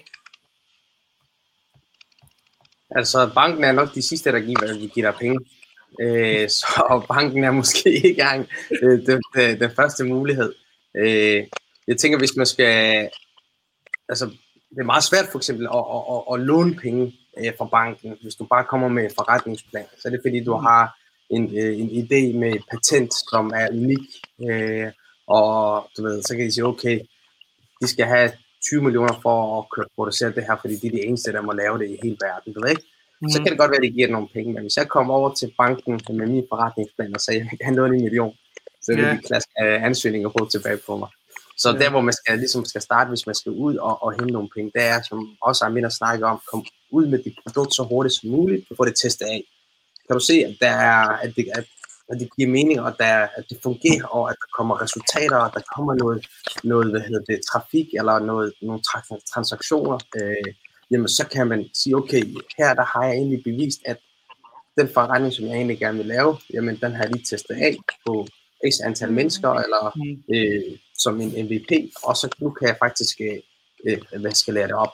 Altså, banken er nok de sidste, der giver, der giver dig penge. Øh, så banken er måske ikke engang øh, den, den, den første mulighed. Øh, jeg tænker, hvis man skal... Altså, det er meget svært for eksempel at, at, at, at låne penge øh, fra banken. Hvis du bare kommer med en forretningsplan, så er det fordi, du har en, øh, en idé med et patent, som er unik. Øh, og du ved, så kan de sige, okay, de skal have 20 millioner for at kunne producere det her, fordi de er de eneste, der må lave det i hele verden. Du ved ikke?
Mm.
så kan det godt være, at det giver nogle penge. Men hvis jeg kommer over til banken med min forretningsplan og sagde, at jeg kan låne en million, så vil
Ja.
de klaske øh, ansøgninger på tilbage på mig. Så
Ja.
der, hvor man skal, ligesom skal starte, hvis man skal ud og, og hente nogle penge, det er, som også Amin har snakket om, kom ud med dit produkt så hurtigt som muligt, og få det testet af. Kan du se, at, der er, at, det, at, at det giver mening, og der, at det fungerer, og at der kommer resultater, og der kommer noget, noget hvad hedder det, trafik, eller noget, nogle tra- transaktioner, øh, jamen så kan man sige, okay, her der har jeg egentlig bevist, at den forretning, som jeg egentlig gerne vil lave, jamen den har jeg lige testet af på x antal mennesker, eller
Mm.
øh, som en MVP, og så nu kan jeg faktisk øh, øh, hvad skal lære det op.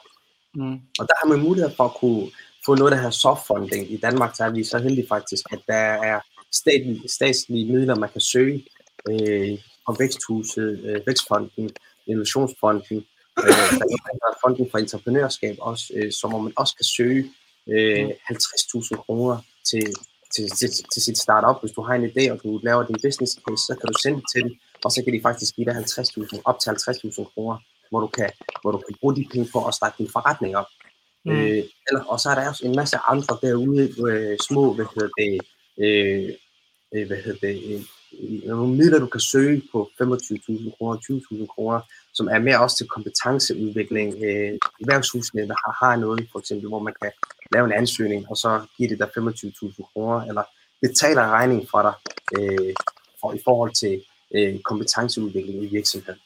Mm.
Og der har man mulighed for at kunne få noget af det her softfunding. I Danmark så er vi så heldige faktisk, at der er statlige, statslige midler, man kan søge øh, fra Væksthuset, øh, Vækstfonden, Innovationsfonden, øh, der er Fonden for Entreprenørskab også, øh, som man også kan søge øh, 50.000 kroner til, til, til, til sit startup. Hvis du har en idé, og du laver din business case, så kan du sende det til dem, og så kan de faktisk give dig 50.000, op til 50.000 kroner, hvor du, kan, hvor du kan bruge de penge for at starte din forretning op.
Mm.
Mm. Øh, eller, og så er der også en masse andre derude, øh, små, hvad hedder det, øh, øh, hvad hedder det, øh, øh, nogle midler, du kan søge på 25.000 kroner, 20.000 kroner, som er mere også til kompetenceudvikling. Øh, erhvervshusene, der har, har noget, for eksempel, hvor man kan lave en ansøgning, og så giver det dig 25.000 kroner, eller betaler en regning for dig øh, for, i forhold til øh, kompetenceudvikling i virksomheden.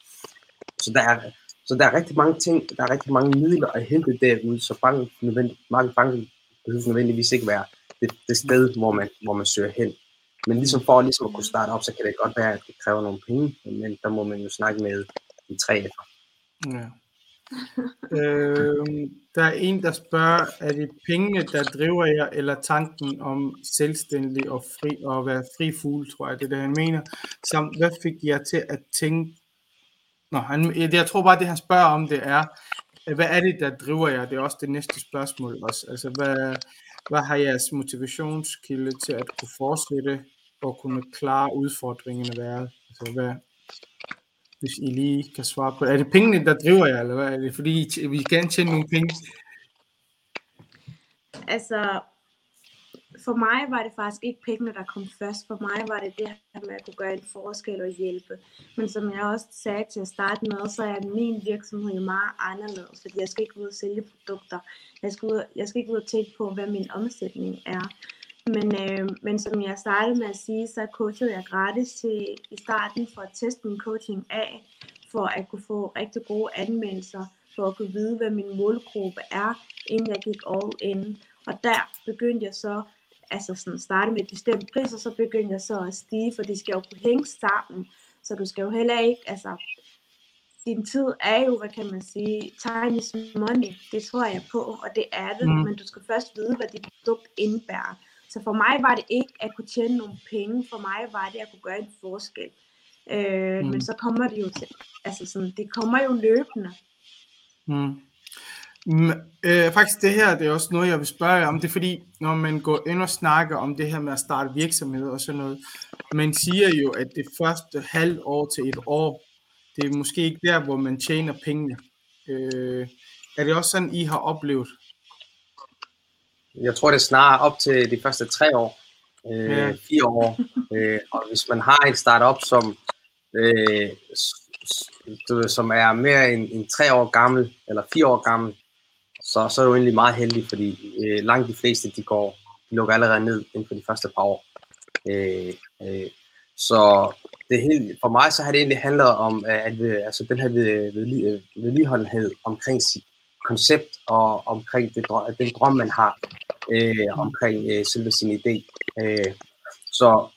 Så der er, så der er rigtig mange ting, der er rigtig mange midler at hente derude, så banken, nødvendig, mange banken behøver nødvendigvis ikke være det, det sted, hvor man, hvor man søger hen. Men ligesom for ligesom at kunne starte op, så kan det godt være, at det kræver nogle penge, men der må man jo snakke med de tre.
Ja. øh, der er en, der spørger, er det pengene, der driver jer, eller tanken om selvstændig og fri og være fri fugl, tror jeg, det er det, han mener. Samt, hvad fik jer til at tænke... Nå, han, jeg tror bare, det han spørger om, det er, hvad er det, der driver jer? Det er også det næste spørgsmål også. Altså, hvad, hvad har jeres motivationskilde til at kunne fortsætte og kunne klare udfordringerne været? Altså, hvad, hvis I lige kan svare på det. Er det pengene, der driver jer, eller hvad? Er det fordi, vi gerne tjene nogle penge?
Altså, for mig var det faktisk ikke pengene, der kom først. For mig var det det her med at kunne gøre en forskel og hjælpe. Men som jeg også sagde til at starte med, så er min virksomhed jo meget anderledes, fordi jeg skal ikke ud og sælge produkter. Jeg skal, ud, jeg skal ikke ud og tænke på, hvad min omsætning er. Men, øh, men som jeg startede med at sige, så coachede jeg gratis til, i starten for at teste min coaching af, for at kunne få rigtig gode anmeldelser, for at kunne vide, hvad min målgruppe er, inden jeg gik all in. Og der begyndte jeg så, altså sådan starte med et bestemt pris, og så begyndte jeg så at stige, for de skal jo kunne hænge sammen. Så du skal jo heller ikke, altså, din tid er jo, hvad kan man sige, time is money. Det tror jeg på, og det er det.
Mm.
Men du skal først vide, hvad dit produkt indebærer. Så for mig var det ikke at kunne tjene nogle penge. For mig var det at kunne gøre en forskel. Øh,
mm.
Men så kommer det jo til, altså sådan, det kommer jo løbende.
Mm. Mm, øh, faktisk det her, det er også noget, jeg vil spørge jer om. Det er fordi, når man går ind og snakker om det her med at starte virksomhed og sådan noget, man siger jo, at det første halv år til et år, det er måske ikke der, hvor man tjener pengene. Øh, er det også sådan, I har oplevet?
Jeg tror, det er snarere op til de første tre år, øh,
Ja.
fire år. Øh, og hvis man har en startup, som, øh, som er mere end, end tre år gammel, eller fire år gammel, så, så er du egentlig meget heldig, fordi øh, langt de fleste, de går, de lukker allerede ned inden for de første par år. Øh, øh, så det er helt, for mig så har det egentlig handlet om, øh, at øh, altså, den her vedli- vedligeholdenhed omkring sit koncept og omkring det, den drøm, man har øh, omkring øh, selve sin idé. Øh, så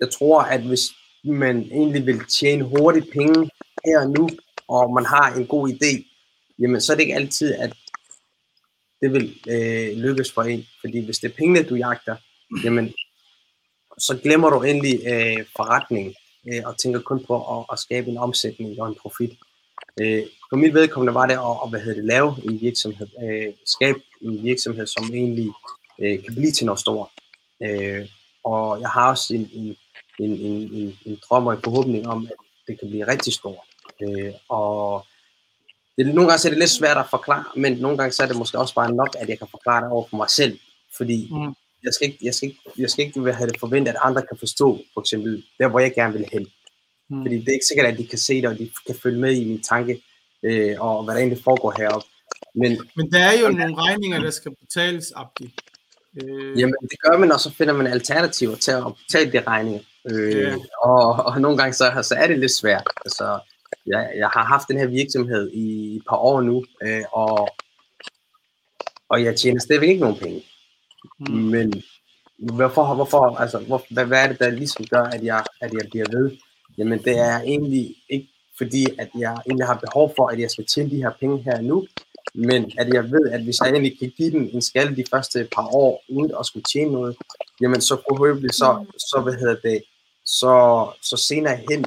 jeg tror, at hvis man egentlig vil tjene hurtigt penge her og nu, og man har en god idé, jamen så er det ikke altid, at det vil øh, lykkes for en. Fordi hvis det er pengene, du jagter, jamen så glemmer du endelig øh, forretning øh, og tænker kun på at, at skabe en omsætning og en profit. Øh, for mit vedkommende var det at, at hvad hedder det, lave en virksomhed, øh, skabe en virksomhed, som egentlig øh, kan blive til noget stort. Øh, og jeg har også en, en, en, en, en, en drøm og en forhåbning om, at det kan blive rigtig stort. Øh, det, nogle gange så er det lidt svært at forklare, men nogle gange så er det måske også bare nok, at jeg kan forklare det over for mig selv. Fordi
Mm.
jeg skal ikke, jeg skal ikke, jeg skal ikke have det forventet, at andre kan forstå, for eksempel, der hvor jeg gerne vil hen.
Mm.
Fordi det er ikke sikkert, at de kan se det, og de kan følge med i min tanke, øh, og hvad der egentlig foregår heroppe. Men
Men der er jo nogle regninger, der skal betales, Abdi. Øh,
jamen, det gør man, og så finder man alternativer til at betale de regninger. Øh,
Ja.
og, og nogle gange så, så er det lidt svært. Altså, jeg, jeg har haft den her virksomhed i et par år nu, øh, og, og jeg tjener stadigvæk ikke nogen penge.
mm.
Men hvorfor, hvorfor altså, hvor, hvad, hvad er det, der ligesom gør, at jeg, at jeg bliver ved? Jamen, det er egentlig ikke fordi, at jeg egentlig har behov for, at jeg skal tjene de her penge her nu, men at jeg ved, at hvis jeg egentlig kan give den en skalle de første par år, uden at skulle tjene noget, jamen så forhåbentlig så, så hvad hedder det, så, så senere hen,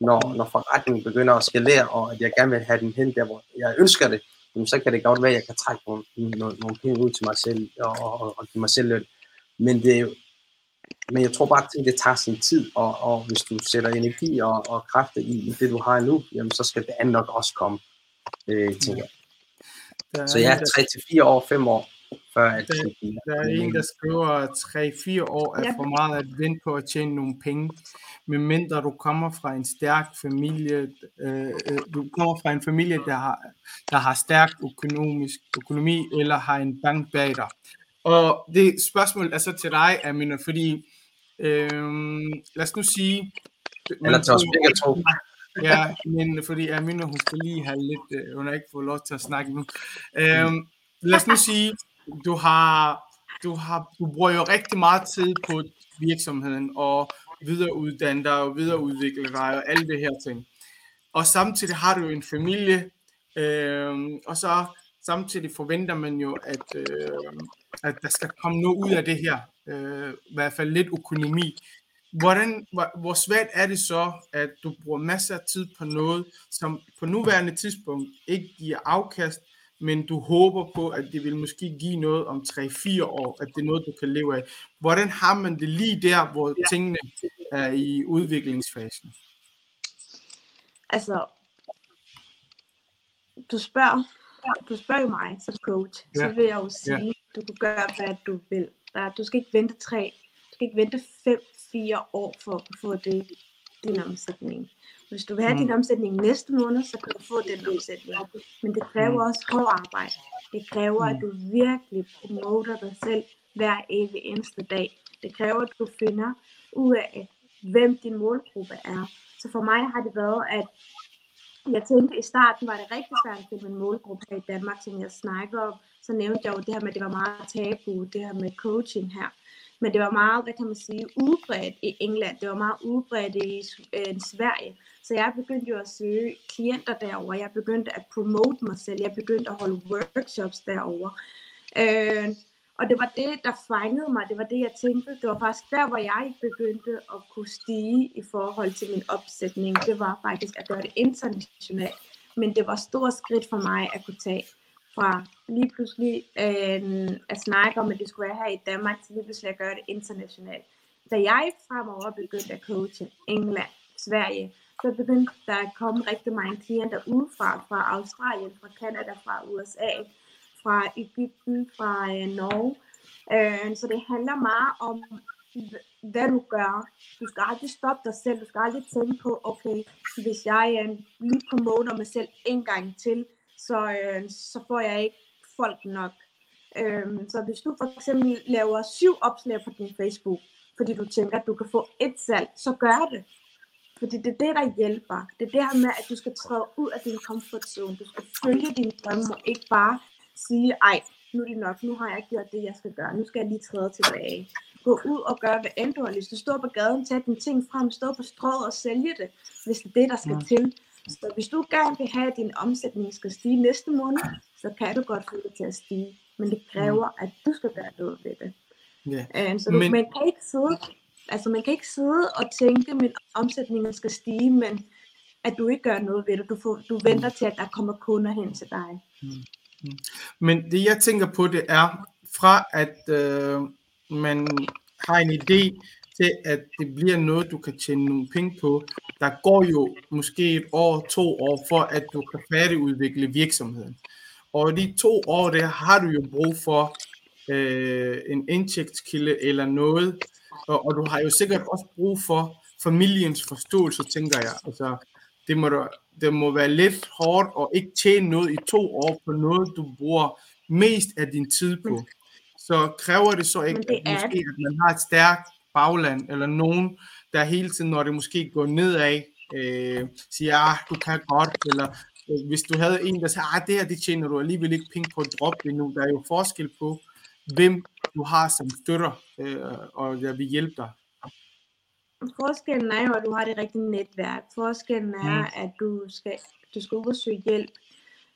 når, når forretningen begynder at skalere, og at jeg gerne vil have den hen der, hvor jeg ønsker det, jamen, så kan det godt være, at jeg kan trække nogle, nogle, nogle penge ud til mig selv, og, og, og give mig selv løn. Men det er jo, men jeg tror bare, at det tager sin tid, og, og hvis du sætter energi og, og kræfter i, i det, du har nu, jamen så skal det andet nok også komme, øh, tænker jeg.
Er
Så jeg er 3-4 år, 5 år,
Der er en, der skriver, at 3-4 år er for meget at vente på at tjene nogle penge, medmindre du kommer fra en stærk familie, øh, øh, du kommer fra en familie, der har, der har stærk økonomisk økonomi, eller har en bank bag dig. Og det spørgsmål er så til dig, Amina, fordi, øh, lad os nu sige...
Eller til os begge to.
Ja, men fordi Amina, hun skal lige have lidt, øh, hun har ikke fået lov til at snakke nu. Øhm, lad os nu sige, du har, du har, du bruger jo rigtig meget tid på virksomheden, og videreuddanne dig, og videreudvikle dig, og alle det her ting. Og samtidig har du jo en familie, øhm, og så samtidig forventer man jo, at, øh, at der skal komme noget ud af det her. Øh, I hvert fald lidt økonomi. Hvordan, hvor, hvor svært er det så, at du bruger masser af tid på noget, som på nuværende tidspunkt ikke giver afkast, men du håber på, at det vil måske give noget om 3-4 år, at det er noget, du kan leve af. Hvordan har man det lige der, hvor tingene er i udviklingsfasen?
Altså, du spørger, du spørger jo mig som coach,
Ja.
så vil jeg jo sige, du kan gøre, hvad du vil. Du skal ikke vente tre, du skal ikke vente fem, fire år for at få det, din omsætning. Hvis du vil have
Mm.
din omsætning næste måned, så kan du få den omsætning. Men det kræver også hårdt arbejde. Det kræver, at du virkelig promoter dig selv hver evig eneste dag. Det kræver, at du finder ud af, hvem din målgruppe er. Så for mig har det været, at jeg tænkte i starten var det rigtig svært at finde en målgruppe her i Danmark, som jeg snakker om. Så nævnte jeg jo det her med, at det var meget tabu, det her med coaching her. Men det var meget, hvad kan man sige, udbredt i England. Det var meget udbredt i øh, Sverige. Så jeg begyndte jo at søge klienter derover. Jeg begyndte at promote mig selv. Jeg begyndte at holde workshops derover. Øh, og det var det, der fangede mig. Det var det, jeg tænkte. Det var faktisk der, hvor jeg begyndte at kunne stige i forhold til min opsætning. Det var faktisk at gøre det internationalt. Men det var et stort skridt for mig at kunne tage fra lige pludselig øh, at snakke om, at det skulle være her i Danmark, til lige pludselig at gøre det internationalt. Da jeg fremover begyndte at coache England, Sverige, så begyndte der at komme rigtig mange klienter udefra, fra Australien, fra Canada, fra USA, fra Ægypten, fra øh, Norge. Øh, så det handler meget om, hvad du gør. Du skal aldrig stoppe dig selv. Du skal aldrig tænke på, okay, hvis jeg øh, lige promoter mig selv en gang til, så, øh, så får jeg ikke folk nok. Øhm, så hvis du for eksempel laver syv opslag på din Facebook, fordi du tænker, at du kan få et salg, så gør det. Fordi det er det, der hjælper. Det er det her med, at du skal træde ud af din comfort zone. Du skal følge dine drømme, og ikke bare sige, ej, nu er det nok, nu har jeg gjort det, jeg skal gøre. Nu skal jeg lige træde tilbage. Gå ud og gøre, hvad end du har lyst til. Stå på gaden, tage dine ting frem, stå på strået og sælge det, hvis det er det, der skal
Ja.
til. Så hvis du gerne vil have, at din omsætning skal stige næste måned, så kan du godt få det til at stige. Men det kræver, at du skal gøre noget ved det.
Ja.
Øh, så du,
Men-
man kan ikke sidde, altså man kan ikke sidde og tænke, at min omsætning skal stige, men at du ikke gør noget ved det. Du, får, du venter til, at der kommer kunder hen til dig.
Men det jeg tænker på, det er fra at øh, man har en idé til, at det bliver noget, du kan tjene nogle penge på. Der går jo måske et år, to år, for at du kan færdigudvikle virksomheden. Og de to år der har du jo brug for øh, en indtægtskilde eller noget, og, og du har jo sikkert også brug for familiens forståelse, tænker jeg. Altså, det må, da- det må være lidt hårdt at ikke tjene noget i to år på noget, du bruger mest af din tid på. Så kræver det så ikke,
det
at,
er
måske, at man har et stærkt bagland, eller nogen, der hele tiden, når det måske går nedad, øh, siger, ah, du kan godt, eller hvis du havde en, der sagde, ah, det her, det tjener du alligevel ikke penge på at droppe det nu. Der er jo forskel på, hvem du har som støtter, øh, og der vil hjælpe dig.
Forskellen er jo, at du har det rigtige netværk. Forskellen er,
Mm.
at du skal, du skal ud og søge hjælp.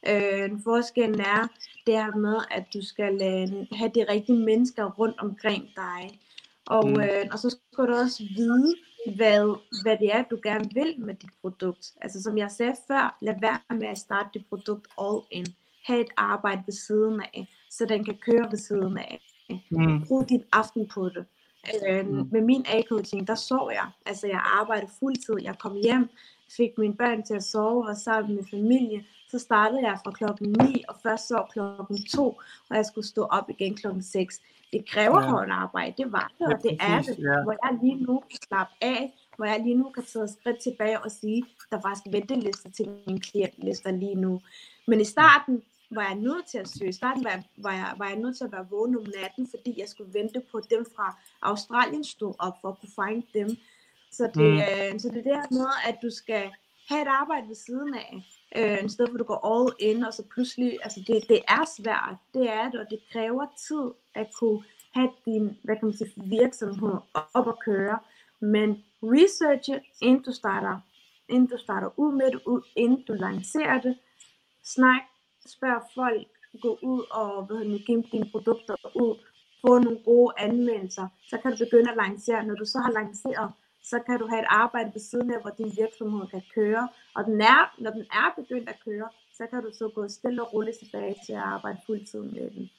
Øh, forskellen er det her med, at du skal øh, have de rigtige mennesker rundt omkring dig. Og,
Mm.
øh, og så skal du også vide, hvad, hvad det er, du gerne vil med dit produkt. Altså som jeg sagde før, lad være med at starte dit produkt all in. Ha' et arbejde ved siden af, så den kan køre ved siden af.
Mm.
Brug din aften på det. Øh,
Mm.
Med min A-coaching, der sov jeg. Altså jeg arbejdede fuldtid. Jeg kom hjem, fik mine børn til at sove, var sammen med familie. Så startede jeg fra klokken 9, og først så klokken 2, og jeg skulle stå op igen klokken 6. Det kræver
Ja.
ja. hårdt arbejde, det var det,
Ja,
og det er det.
ja.
Hvor jeg lige nu kan slappe af, hvor jeg lige nu kan tage et skridt tilbage og sige, der er faktisk ventelister til mine klientlister lige nu. Men i starten var jeg nødt til at søge. I starten var jeg, var, jeg, var jeg nødt til at være vågen om natten, fordi jeg skulle vente på dem fra Australien stod op for at kunne finde dem. Så det,
Mm.
så det er det her med, at du skal have et arbejde ved siden af, øh, i stedet for at du går all in, og så pludselig, altså det, det er svært, det er det, og det kræver tid at kunne have din, hvad kan man sige, virksomhed op at køre, men researche, inden du starter, inden du starter ud med det, ud, inden du lancerer det, snak, spørg folk, gå ud og hvad hedder dine produkter ud, få nogle gode anmeldelser, så kan du begynde at lancere. Når du så har lanceret, så kan du have et arbejde ved siden af, hvor din virksomhed kan køre. Og den er, når den er begyndt at køre, så kan du så gå stille og roligt tilbage til at arbejde fuldtid med den.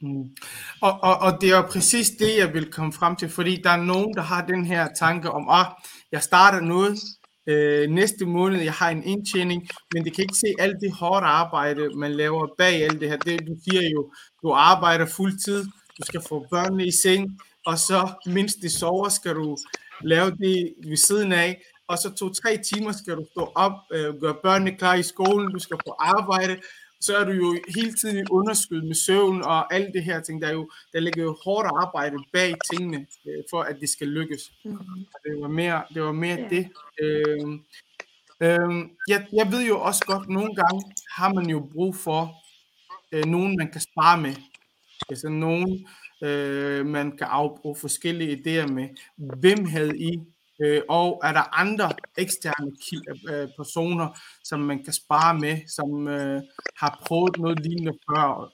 Mm. Og, og, og det er jo præcis det, jeg vil komme frem til, fordi der er nogen, der har den her tanke om, ah, jeg starter noget øh, næste måned, jeg har en indtjening, men det kan ikke se alt det hårde arbejde, man laver bag alt det her. Det, du siger jo, du arbejder fuldtid, du skal få børnene i seng, og så mindst de sover, skal du lave det ved siden af, og så to-tre timer skal du stå op, øh, gøre børnene klar i skolen, du skal på arbejde, så er du jo hele tiden i underskud med søvn og alt det her ting. Der, er jo, der ligger jo hårdt arbejde bag tingene, øh, for at det skal lykkes.
Mm.
Og Det var mere, det, var mere
Ja.
det. Øhm, øhm, jeg, jeg ved jo også godt, nogle gange har man jo brug for øh, nogen, man kan spare med. Altså nogen, øh, man kan afbruge forskellige idéer med. Hvem havde I? Øh, og er der andre eksterne øh, personer, som man kan spare med, som øh, har prøvet noget lignende før?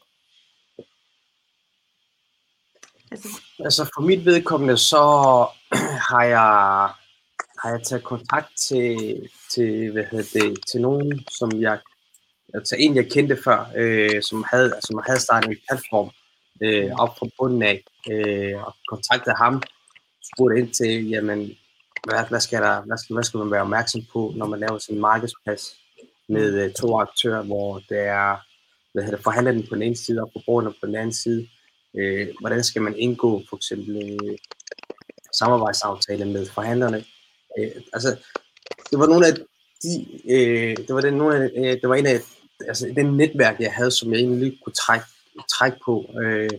Altså,
Altså for mit vedkommende, så har jeg, har jeg taget kontakt til, til, hvad hedder det, til nogen, som jeg, altså en jeg kendte før, øh, som, havde, som havde startet en platform øh, op fra bunden af, øh, og kontaktede ham, spurgte ind til, jamen, hvad, hvad, skal der, hvad, skal, hvad skal man være opmærksom på, når man laver sin markedsplads med øh, to aktører, hvor det er hvad hedder forhandleren på den ene side og forbrugerne på den anden side. Øh, hvordan skal man indgå for eksempel øh, samarbejdsaftale med forhandlerne? Øh, altså, det var nogle af de, øh, det var den, nogle af, øh, det var en af altså den netværk, jeg havde, som jeg egentlig kunne trække, trække på. Øh,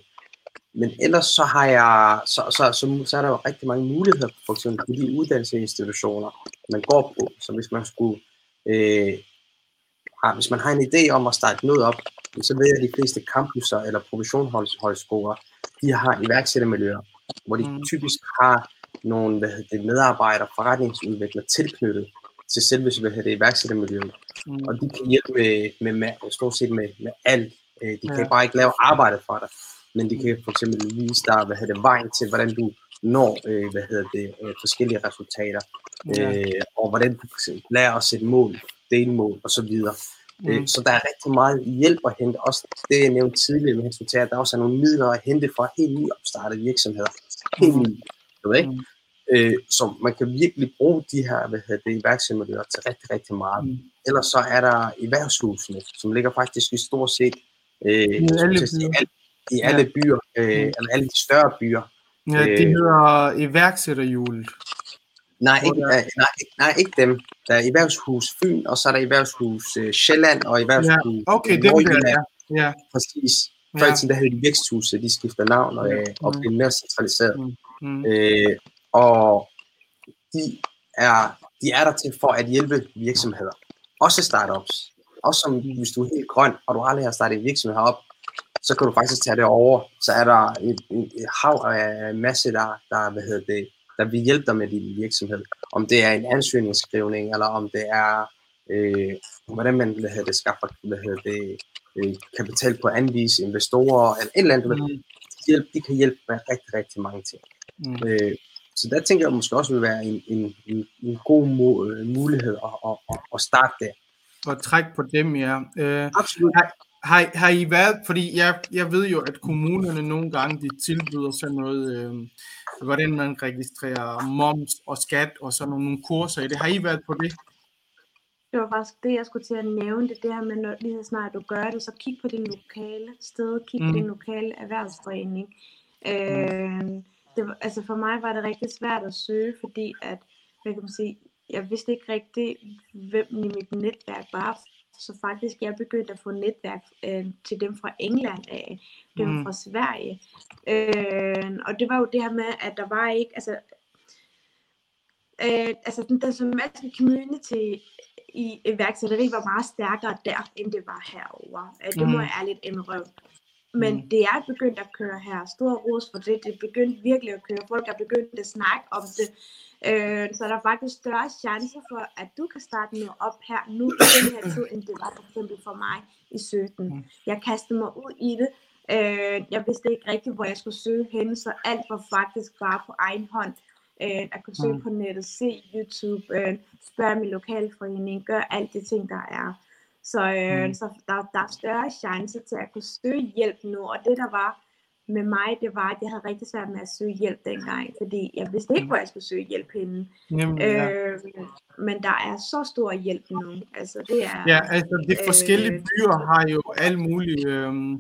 men ellers så har jeg, så, så, så, så er der jo rigtig mange muligheder, for eksempel på de uddannelsesinstitutioner, man går på. Så hvis man skulle, øh, har, hvis man har en idé om at starte noget op, så ved jeg, at de fleste campusser eller professionshøjskoler, de har iværksættermiljøer, hvor de
Mm.
typisk har nogle hvad hedder det, medarbejdere, forretningsudviklere tilknyttet til selve hvad hedder det, iværksættermiljøet.
Mm.
Og de kan hjælpe med, med, med stort set med, med alt. Øh, De kan
Ja.
bare ikke lave arbejdet for dig, men de kan for eksempel vise dig, hvad hedder det, vejen til, hvordan du når, øh, hvad hedder det, øh, forskellige resultater,
Ja.
øh, og hvordan du for eksempel lærer at sætte mål, delmål og så videre.
Mm.
Øh, så der er rigtig meget hjælp at hente. Også det, jeg nævnte tidligere med hensyn til, at der også er nogle midler at hente fra helt nyopstartede virksomheder. Helt
Mhm.
nye. Du ved, ikke?
Mm.
Øh, så man kan virkelig bruge de her hvad hedder det, iværksættermiljøer til rigtig, rigtig meget.
Mm.
Ellers så er der erhvervshusene, som ligger faktisk i stort set øh,
I alle byer.
al- i alle byer, øh,
Mm.
eller alle de større byer.
Ja, det
Øh.
hedder iværksætterhjulet.
Nej, ikke, øh, nej, ikke- nej, ikke dem. Der er erhvervshus Fyn, og så er der erhvervshus øh, Sjælland og erhvervshus
Okay,
øh,
det
Nordjylland.
der, ja. Ja,
Præcis. Før
ja.
i tiden, der havde de væksthuse, de skifter navn og, øh, og
Mm.
bliver mere centraliseret.
Mm.
Øh, og de er, de er der til for at hjælpe virksomheder. Også startups. Også som, hvis du er helt grøn, og du aldrig har startet en virksomhed op, så kan du faktisk tage det over. Så er der et, et, et hav af masse, der, der, hvad hedder det, der vil hjælpe dig med din virksomhed. Om det er en ansøgningsskrivning, eller om det er, øh, hvordan man hvad hedder det, skaffer hvad hedder det, øh, kapital på at anvise investorer, eller et eller andet. Mm. De, hjælp, de kan hjælpe med rigtig, rigtig mange ting.
Mm.
Øh, så der tænker jeg måske også vil være en, en, en, en god øh, mulighed at, at, at, at starte der.
Og træk på dem, ja. Øh,
Absolut.
har, har I været, fordi jeg, jeg ved jo, at kommunerne nogle gange, de tilbyder sådan noget, øh, hvordan man registrerer moms og skat og sådan nogle, nogle kurser i det. Har I været på det?
Det var faktisk det, jeg skulle til at nævne, det, det her med, når lige så snart du gør det, så kig på din lokale sted, kig mm.
Mm.
på din lokale erhvervsforening. Øh, det, var- altså for mig var det rigtig svært at søge, fordi at, hvad kan man sige, jeg vidste ikke rigtig, hvem i mit netværk var. Så faktisk, jeg begyndte at få netværk øh, til dem fra England af, dem
Mm.
fra Sverige. Øh, og det var jo det her med, at der var ikke, altså, øh, altså den, den somaliske community i iværksætteri var meget stærkere der, end det var herover. Øh, det må
Mm.
jeg ærligt indrømme. Men
Mm.
det er begyndt at køre her. Stor ros for det. Det er begyndt virkelig at køre. Folk er begyndt at snakke om det. Øh, så der er faktisk større chancer for, at du kan starte noget op her nu i den her tid, end det var for eksempel for mig i 17.
Mm.
Jeg kastede mig ud i det. Øh, jeg vidste ikke rigtigt, hvor jeg skulle søge hen, så alt var faktisk bare på egen hånd. Øh, at kunne søge
Mm.
på nettet, se YouTube, øh, spørge min lokalforening, gøre alt det ting, der er. Så, øh,
Mm.
så der, der er større chance til at kunne søge hjælp nu, og det der var med mig, det var, at jeg havde rigtig svært med at søge hjælp dengang, fordi jeg vidste ikke,
Mm.
hvor jeg skulle søge hjælp henne.
Nemlig, ja.
Øh, men der er så stor hjælp nu. Altså, det er,
Ja, altså de forskellige
Øh,
byer har jo alle mulige øhm,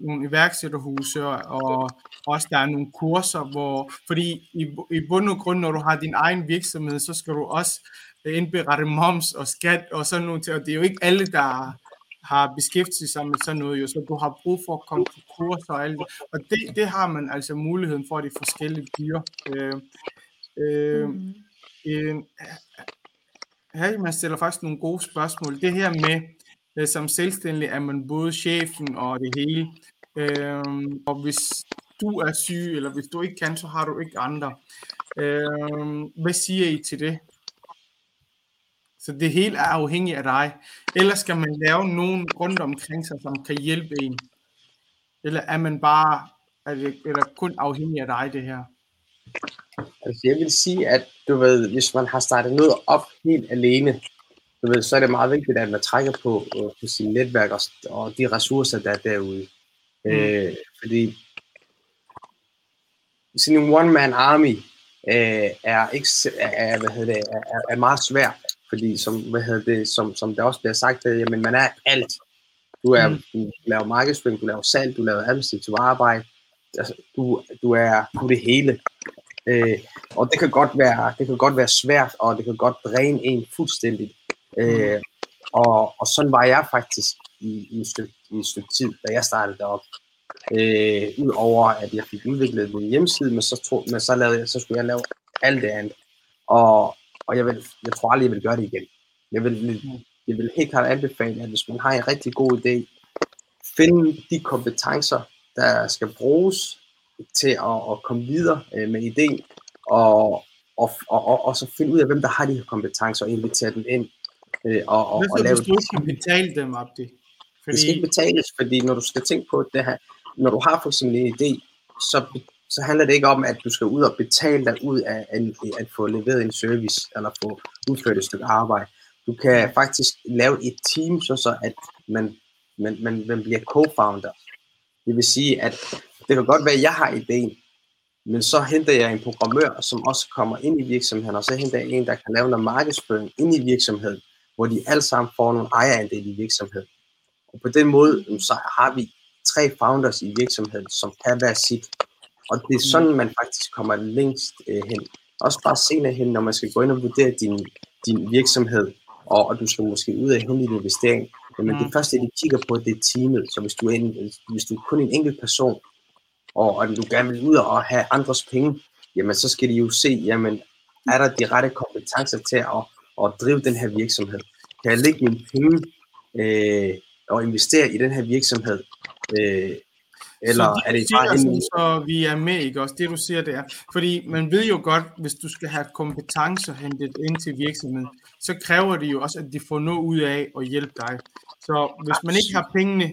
nogle iværksætterhuse, og også der er nogle kurser, hvor, fordi i, i bund og grund, når du har din egen virksomhed, så skal du også indberette moms og skat og sådan noget til, og det er jo ikke alle, der har beskæftiget sig med sådan noget, jo, så du har brug for at komme på kurser og alt det, og det, det har man altså muligheden for i de forskellige byer. Øh, øh,
mm,
øh, her man stiller faktisk nogle gode spørgsmål. Det her med, øh, som selvstændig er man både chefen og det hele. Øhm, og hvis du er syg, eller hvis du ikke kan, så har du ikke andre. Øhm, hvad siger I til det? Så det hele er afhængigt af dig. Eller skal man lave nogen rundt omkring sig, som kan hjælpe en? Eller er man bare, er det, er det kun afhængig af dig, det her?
Altså, jeg vil sige, at du ved, hvis man har startet noget op helt alene, du ved, så er det meget vigtigt, at man trækker på, øh, på sine netværk og, og de ressourcer, der er derude. Mm. Øh, fordi sådan en one-man army øh, er, ikke, s- er, hvad hedder det, er, er- er meget svært, fordi som, hvad hedder det, som, som der også bliver sagt, at jamen, man er alt. Du, er,
Mm.
du laver markedsføring, du laver salg, du laver administrativt arbejde, altså, du, du, er, du er det hele. Øh, og det kan godt være, det kan godt være svært, og det kan godt dræne en fuldstændigt. Øh, Og, og sådan var jeg faktisk i, i, et, stykke, i et stykke tid, da jeg startede derop. Øh, Udover at jeg fik udviklet min hjemmeside, men så, tro, men så, lavede jeg, så skulle jeg lave alt det andet. Og, og jeg, vil, jeg tror aldrig, jeg vil gøre det igen. Jeg vil, jeg vil helt klart anbefale, at hvis man har en rigtig god idé, find de kompetencer, der skal bruges til at, at komme videre øh, med ideen, og, og, og, og, og så finde ud af, hvem der har de her kompetencer, og invitere dem ind. Øh, og, og, og lave
hvis du ikke kan betale dem, Abdi?
det skal ikke betales, fordi når du skal tænke på det her, når du har for eksempel en idé, så, så handler det ikke om, at du skal ud og betale dig ud af at, at få leveret en service, eller få udført et stykke arbejde. Du kan faktisk lave et team, så, så at man, man, man, man bliver co-founder. Det vil sige, at det kan godt være, at jeg har ideen, men så henter jeg en programmør, som også kommer ind i virksomheden, og så henter jeg en, der kan lave noget markedsføring ind i virksomheden, hvor de alle sammen får nogle ejerandel i virksomheden. Og på den måde, så har vi tre founders i virksomheden, som kan være sit. Og det er sådan, man faktisk kommer længst øh, hen. Også bare senere hen, når man skal gå ind og vurdere din, din virksomhed, og, og du skal måske ud af hente din investering. Jamen det første, de kigger på, det er teamet. Så hvis du er, en, hvis du er kun en enkelt person, og, og du gerne vil ud og have andres penge, jamen så skal de jo se, jamen er der de rette kompetencer til at, at drive den her virksomhed? Kan jeg lægge mine penge øh, og investere i den her virksomhed? Øh, eller
så
er det bare en...
så vi er med, ikke også? Det du siger, det er. Fordi man ved jo godt, hvis du skal have kompetencer hentet ind til virksomheden, så kræver det jo også, at de får noget ud af at hjælpe dig. Så hvis man ikke har pengene,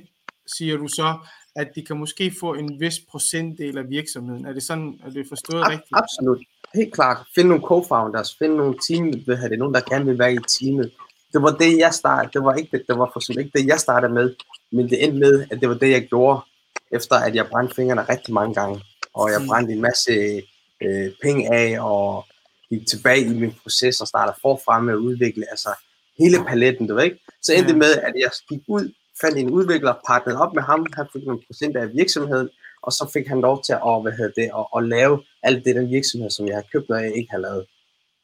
siger du så, at de kan måske få en vis procentdel af virksomheden. Er det sådan, er det forstået
Ab-
rigtigt?
Absolut. Helt klart. Find nogle co-founders, find nogle team, det nogen, der gerne vil være i teamet. Det var det, jeg startede. Det var ikke det, det var for ikke det, jeg startede med, men det endte med, at det var det, jeg gjorde, efter at jeg brændte fingrene rigtig mange gange. Og jeg
Mm.
brændte en masse øh, penge af, og gik tilbage i min proces og startede forfra med at udvikle altså hele paletten, du ved ikke? Så endte det med, at jeg gik ud, fandt en udvikler, partnerede op med ham, han fik nogle procent af virksomheden, og så fik han lov til at, hvad hedder det, at, at lave alt det, den virksomhed, som jeg har købt, når jeg ikke har lavet.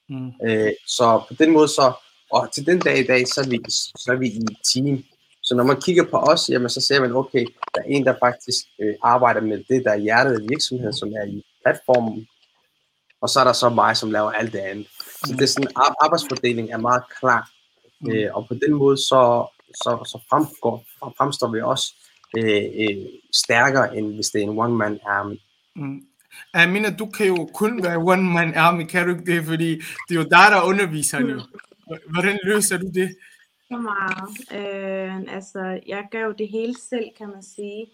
Mm.
Øh, så på den måde så, og til den dag i dag, så er vi, så er vi i team. Så når man kigger på os, jamen, så ser man, okay, der er en, der faktisk øh, arbejder med det, der er hjertet af virksomheden, som er i platformen. Og så er der så mig, som laver alt det andet. Så det er sådan, ar- arbejdsfordeling er meget klar. Øh, og på den måde, så, så, så fremgår, fremstår vi også øh, øh, stærkere, end hvis det er en one-man army.
Mm. Amina, du kan jo kun være one man army, kan du ikke det? Fordi det er jo dig, der underviser nu. Hvordan løser du det?
Så meget. Øh, altså, jeg gør jo det hele selv, kan man sige.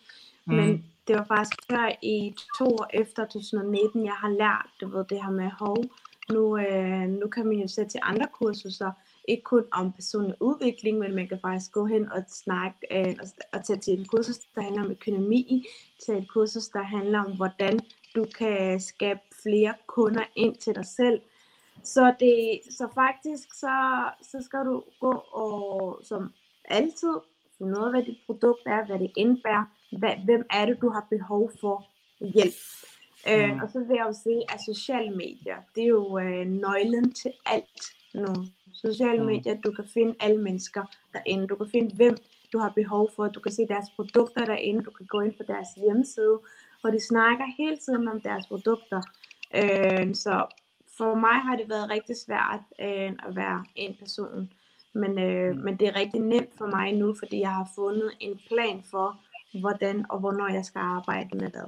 Mm.
Men det var faktisk før i to år efter 2019, jeg har lært du ved, det her med hov. Nu, øh, nu kan man jo sætte til andre kurser, så ikke kun om personlig udvikling, men man kan faktisk gå hen og snakke øh, og, og tage til et kursus, der handler om økonomi, til et kursus, der handler om, hvordan du kan skabe flere kunder ind til dig selv. Så, det, så faktisk, så, så skal du gå og som altid finde ud af, hvad dit produkt er, hvad det indebærer, hvad, hvem er det, du har behov for hjælp. Mm. Øh,
Mm.
og så vil jeg jo sige, at sociale medier, det er jo øh, nøglen til alt nu. Sociale
Mm.
medier, du kan finde alle mennesker derinde. Du kan finde, hvem du har behov for. Du kan se deres produkter derinde. Du kan gå ind på deres hjemmeside, hvor de snakker hele tiden om deres produkter. Øh, så for mig har det været rigtig svært øh, at være en person. Men, øh,
Mm.
men det er rigtig nemt for mig nu, fordi jeg har fundet en plan for, hvordan og hvornår jeg skal arbejde med det.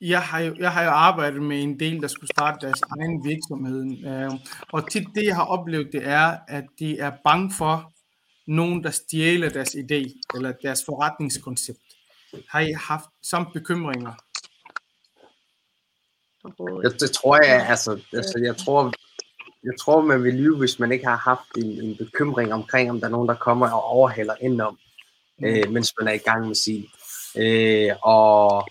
Jeg har, jo, jeg har jo arbejdet med en del, der skulle starte deres egen virksomhed. Øh, og tit det, jeg har oplevet, det er, at de er bange for nogen, der stjæler deres idé eller deres forretningskoncept. Har I haft samme bekymringer?
Det, det tror jeg, altså, altså jeg tror, jeg tror, man vil lyve, hvis man ikke har haft en, en bekymring omkring, om der er nogen, der kommer og overhaler indenom, øh, mens man er i gang med sin. Øh, og,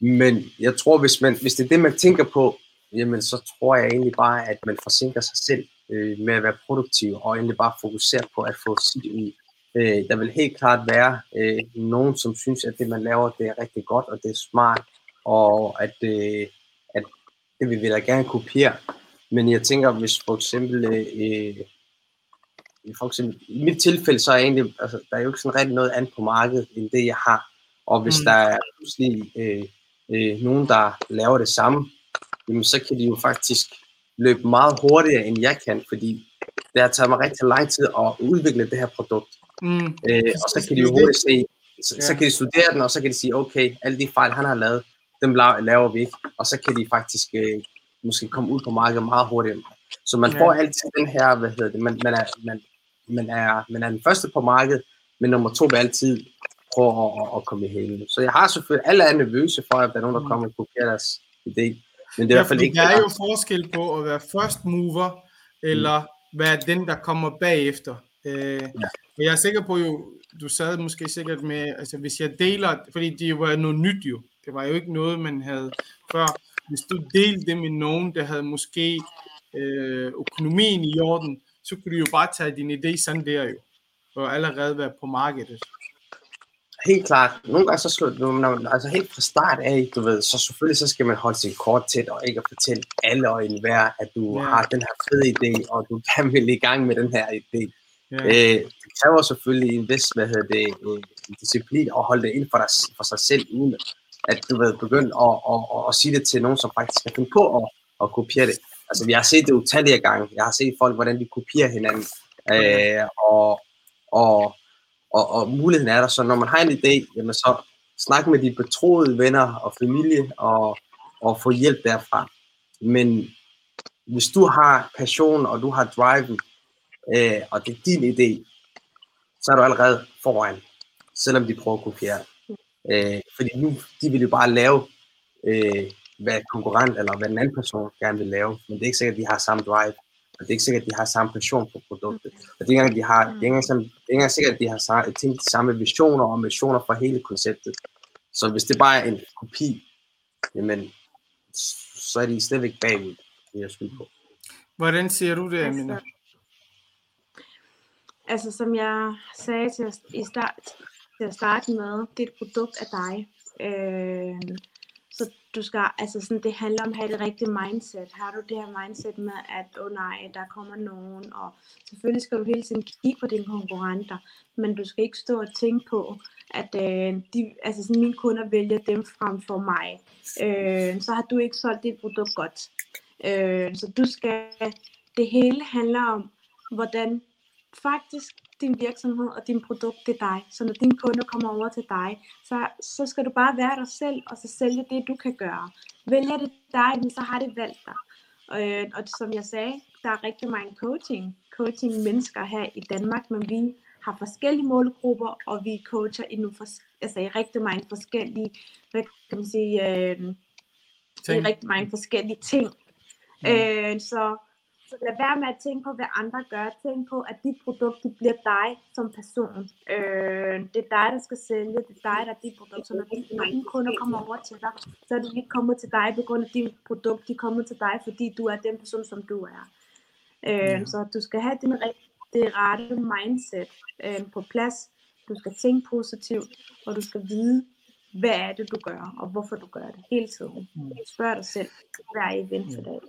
men jeg tror, hvis, man, hvis det er det, man tænker på, jamen så tror jeg egentlig bare, at man forsinker sig selv øh, med at være produktiv, og egentlig bare fokusere på at få sit ud. Øh, der vil helt klart være øh, nogen, som synes, at det, man laver, det er rigtig godt, og det er smart, og at, øh, at det vil vi da gerne kopiere. Men jeg tænker, hvis for eksempel, øh, i, for eksempel, i mit tilfælde, så er egentlig, altså, der er jo ikke sådan rigtig noget andet på markedet, end det jeg har. Og hvis
Mm.
der er pludselig øh, øh, nogen, der laver det samme, jamen, så kan de jo faktisk løbe meget hurtigere, end jeg kan, fordi det har taget mig rigtig lang tid at udvikle det her produkt.
Mm.
Øh, og så kan de jo
er
hurtigt se, så,
Ja.
så kan de studere den, og så kan de sige, okay, alle de fejl, han har lavet, dem la- laver vi ikke. Og så kan de faktisk øh, måske komme ud på markedet meget hurtigere. Så man
Ja.
får altid den her, hvad hedder det, man, man, er, man, man, er, man er den første på markedet, men nummer to vil altid prøve at, at, at komme i hælen. Så jeg har selvfølgelig, alle er nervøse for, at der er nogen, der
Mm.
kommer og kopierer deres idé. Men det er i
Ja,
hvert fald ikke
der er jo forskel på at være first mover, eller være den, der kommer bagefter. Øh, ja. Jeg er sikker på, jo, du sad måske sikkert med, altså hvis jeg deler, fordi det var noget nyt jo, det var jo ikke noget, man havde før. Hvis du delte det med nogen, der havde måske øh, økonomien i orden, så kunne du jo bare tage din idé sådan der jo, og allerede være på markedet.
Helt klart. Nogle gange så slår når man, altså helt fra start af, du ved, så selvfølgelig så skal man holde sin kort tæt og ikke at fortælle alle og enhver, at du
Ja.
har den her fede idé, og du gerne vil i gang med den her idé.
Ja.
Øh, det kræver selvfølgelig en vis, hvad hedder det, øh, disciplin at holde det ind for, dig, for sig selv, uden at du ved, begynde at, at, at, at, sige det til nogen, som faktisk kan finde på at, at kopiere det. Altså, vi har set det utallige gange. Jeg har set folk, hvordan de kopierer hinanden. Øh, og, og, og, og muligheden er der, så når man har en idé, jamen så snak med de betroede venner og familie og, og få hjælp derfra. Men hvis du har passion, og du har driven, øh, og det er din idé, så er du allerede foran, selvom de prøver at kopiere. Øh, fordi nu, de vil jo bare lave, øh, hvad konkurrent eller hvad den anden person gerne vil lave, men det er ikke sikkert, at de har samme drive, og det er ikke sikkert, at de har samme passion for produktet. Og det er ikke engang, de har, det er ikke engang, det er ikke engang sikkert, at de har tænkt de samme visioner og missioner for hele konceptet. Så hvis det bare er en kopi, jamen, så er de slet ikke bagud, vil jeg skyde på.
Hvordan ser du det, Amina?
Altså, altså som jeg sagde til at, i start, til at starte med, det er et produkt af dig. Øh, så du skal, altså sådan, det handler om at have det rigtige mindset. Har du det her mindset med, at åh oh nej, der kommer nogen, og selvfølgelig skal du hele tiden kigge på dine konkurrenter, men du skal ikke stå og tænke på, at øh, de, altså sådan, mine kunder vælger dem frem for mig. Øh, så har du ikke solgt dit produkt godt. Øh, så du skal, det hele handler om, hvordan faktisk din virksomhed og din produkt det er dig. Så når dine kunder kommer over til dig, så, så skal du bare være dig selv, og så sælge det, du kan gøre. Vælger det dig, men så har det valgt dig. Øh, og som jeg sagde, der er rigtig mange coaching, coaching mennesker her i Danmark, men vi har forskellige målgrupper, og vi coacher i, nogle fors- altså i rigtig mange forskellige, hvad kan man sige, øh, i rigtig mange forskellige ting. Mm. Øh, så, så lad være med at tænke på, hvad andre gør. Tænk på, at dit produkt det bliver dig som person. Øh, det er dig, der skal sælge. Det er dig, der er dit produkt. Så når, dine kunder kommer over til dig, så er de ikke kommet til dig på grund af dit produkt. De er kommet til dig, fordi du er den person, som du er. Øh,
Ja.
Så du skal have den, det rette mindset øh, på plads. Du skal tænke positivt, og du skal vide, hvad er det, du gør, og hvorfor du gør det hele tiden. Spørg dig selv hver eventdag.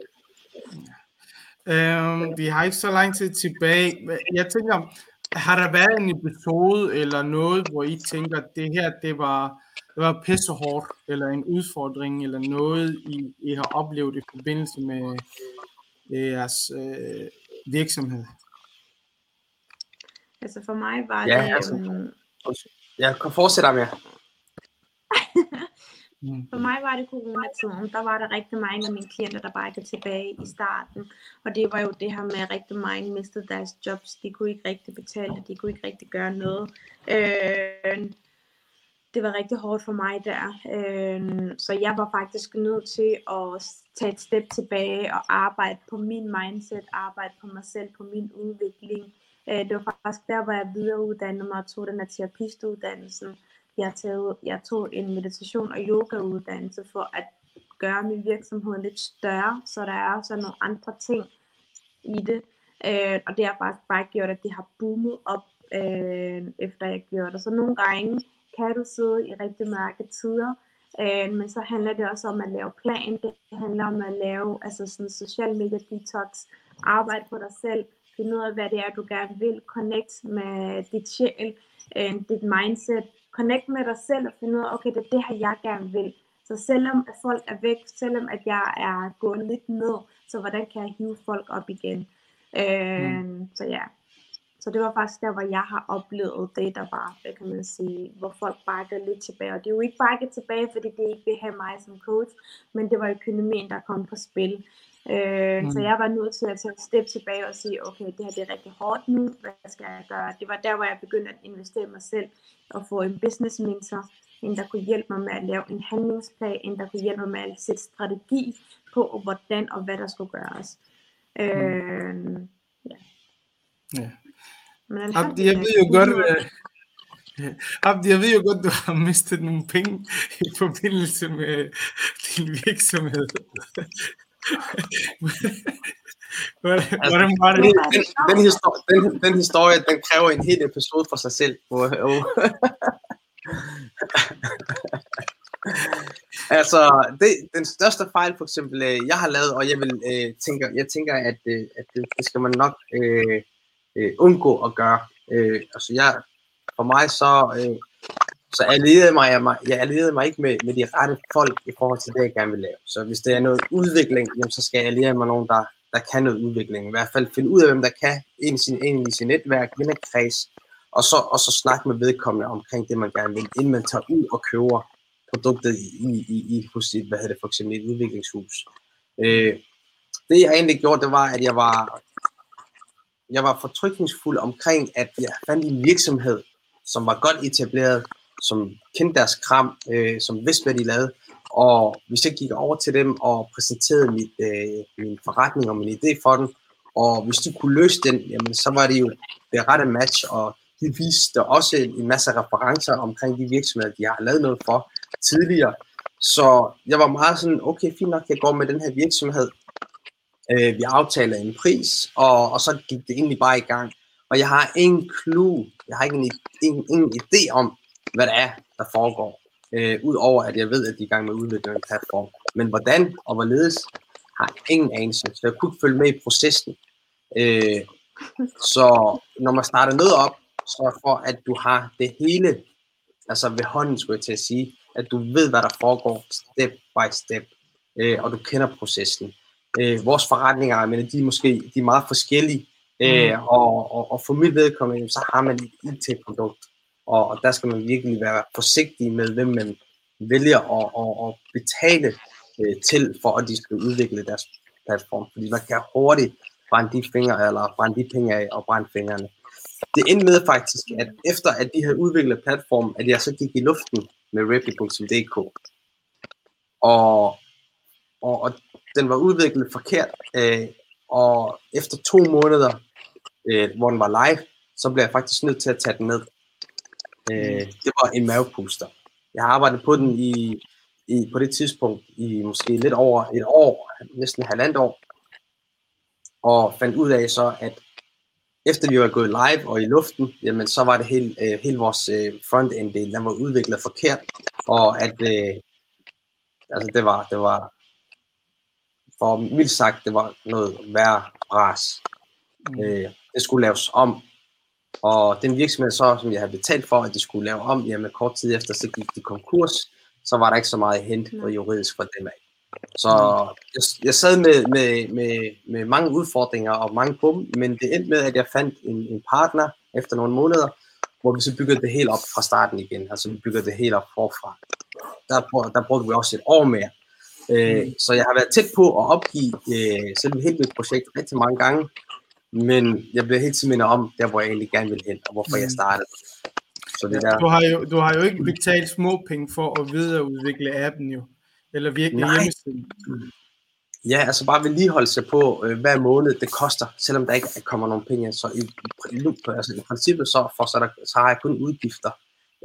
Øhm, vi har ikke så lang tid tilbage. Jeg tænker, har der været en episode eller noget, hvor I tænker, at det her, det var, det var pissehårdt, eller en udfordring, eller noget, I, I har oplevet i forbindelse med jeres øh, virksomhed?
Altså for mig var
Ja,
det,
altså-
øhm,
Jeg kan fortsætte med.
Mm.
For mig var det coronatiden. Der var der rigtig mange af mine klienter, der bare gik tilbage i starten. Og det var jo det her med, at rigtig mange mistede deres jobs. De kunne ikke rigtig betale. De kunne ikke rigtig gøre noget. Øh, det var rigtig hårdt for mig der. Øh, så jeg var faktisk nødt til at tage et step tilbage og arbejde på min mindset, arbejde på mig selv, på min udvikling. Øh, det var faktisk der, hvor jeg videreuddannede mig og tog den her terapistuddannelsen. Jeg tog, jeg tog en meditation- og yogauddannelse for at gøre min virksomhed lidt større, så der er også nogle andre ting i det. Øh, og det har faktisk bare gjort, at det har boomet op, øh, efter jeg gjorde det. Så nogle gange kan du sidde i rigtig mørke tider, øh, men så handler det også om at lave plan. Det handler om at lave altså sådan social media detox, arbejde på dig selv, finde ud af, hvad det er, du gerne vil, connect med dit sjæl, øh, dit mindset, connect med dig selv og finde ud af, okay, det er det her, jeg gerne vil. Så selvom at folk er væk, selvom at jeg er gået lidt ned, så hvordan kan jeg hive folk op igen? Øh, mm. Så ja, så det var faktisk der, hvor jeg har oplevet det, der var, hvad kan man sige, hvor folk bakkede lidt tilbage. Og det er jo ikke bakket tilbage, fordi det ikke vil have mig som coach, men det var økonomien, der kom på spil. Øh, mm. Så jeg var nødt til at tage et step tilbage og sige, okay, det her det er rigtig hårdt nu, hvad skal jeg gøre? Det var der, hvor jeg begyndte at investere i mig selv og få en business mentor, en der kunne hjælpe mig med at lave en handlingsplan, en der kunne hjælpe mig med at sætte strategi på, hvordan og hvad der skulle gøres. Mm. Øh, ja.
Ja. Men Abdi, jeg ved jo godt, Abdi, jeg ved jo godt, du har mistet nogle penge i forbindelse med din virksomhed. Hvordan var det?
Den, den, den, historie, den, den historie, den kræver en hel episode for sig selv. altså, det, den største fejl, for eksempel, øh, jeg har lavet, og jeg vil øh, tænker, jeg tænker, at, øh, at det, det skal man nok øh, øh, undgå at gøre. Øh, altså jeg, for mig så, øh, så allierede mig, jeg, jeg allierede mig ikke med, med de rette folk i forhold til det, jeg gerne vil lave. Så hvis det er noget udvikling, jamen, så skal jeg alliere mig nogen, der, der kan noget udvikling. I hvert fald finde ud af, hvem der kan ind i sin, ind i sin netværk, vennekreds, og så, og så snakke med vedkommende omkring det, man gerne vil, inden man tager ud og køber produktet i, i, i hos et, hvad hedder det, for eksempel et udviklingshus. Øh, det jeg egentlig gjorde, det var, at jeg var, jeg var fortrykningsfuld omkring, at jeg fandt en virksomhed, som var godt etableret, som kendte deres kram, øh, som vidste, hvad de lavede. Og hvis jeg gik over til dem og præsenterede mit, øh, min forretning og min idé for dem, og hvis de kunne løse den, jamen, så var det jo det rette match, og de viste også en masse referencer omkring de virksomheder, de har lavet noget for tidligere. Så jeg var meget sådan, okay, fint nok, jeg går med den her virksomhed, Øh, vi aftaler en pris, og, og så gik det egentlig bare i gang. Og jeg har ingen clue, jeg har ikke en, ingen, ingen idé om, hvad det er, der foregår. Øh, Udover at jeg ved, at de er i gang med at udvikle en platform. Men hvordan og hvorledes, har jeg ingen anelse. Så jeg kunne ikke følge med i processen. Øh, så når man starter noget op, så for at du har det hele, altså ved hånden skulle jeg til at sige, at du ved, hvad der foregår step by step, øh, og du kender processen øh, vores forretninger, men de er måske de er meget forskellige, øh, mm. og, og, og for mit vedkommende, så har man et IT-produkt, og, og der skal man virkelig være forsigtig med, hvem man vælger at, at, at betale øh, til, for at de skal udvikle deres platform, fordi man kan hurtigt brænde de fingre, eller brænde de penge af og brænde fingrene. Det endte med faktisk, at efter at de havde udviklet platformen, at jeg så gik i luften med Rapid.dk. Og, og, og den var udviklet forkert, øh, og efter to måneder, øh, hvor den var live, så blev jeg faktisk nødt til at tage den ned. Øh, det var en mavepuster. Jeg har arbejdet på den i, i, på det tidspunkt i måske lidt over et år, næsten halvandet år, og fandt ud af så, at efter vi var gået live og i luften, jamen så var det hele, øh, hele vores øh, frontend del, den var udviklet forkert, og at øh, altså det var, det var for mildt sagt, det var noget værre bras. Mm. Øh, det skulle laves om, og den virksomhed, så, som jeg havde betalt for, at de skulle lave om, jamen kort tid efter, så gik de konkurs, så var der ikke så meget hent og juridisk for dem af. Så jeg, jeg sad med, med, med, med mange udfordringer og mange på men det endte med, at jeg fandt en, en partner efter nogle måneder, hvor vi så byggede det helt op fra starten igen. Altså vi byggede det helt op forfra. Der, der brugte vi også et år mere. Øh, mm. så jeg har været tæt på at opgive øh, selve hele mit projekt rigtig mange gange, men jeg bliver helt til om, der hvor jeg egentlig gerne vil hen, og hvorfor mm. jeg startede.
Så det der... du, har jo, du har jo ikke betalt små penge for at videreudvikle appen jo, eller virkelig hjemmesiden.
Ja, altså bare vedligeholde sig på øh, hver måned, det koster, selvom der ikke kommer nogen penge. Så i, i, altså, i princippet så, for, så, der, så har jeg kun udgifter.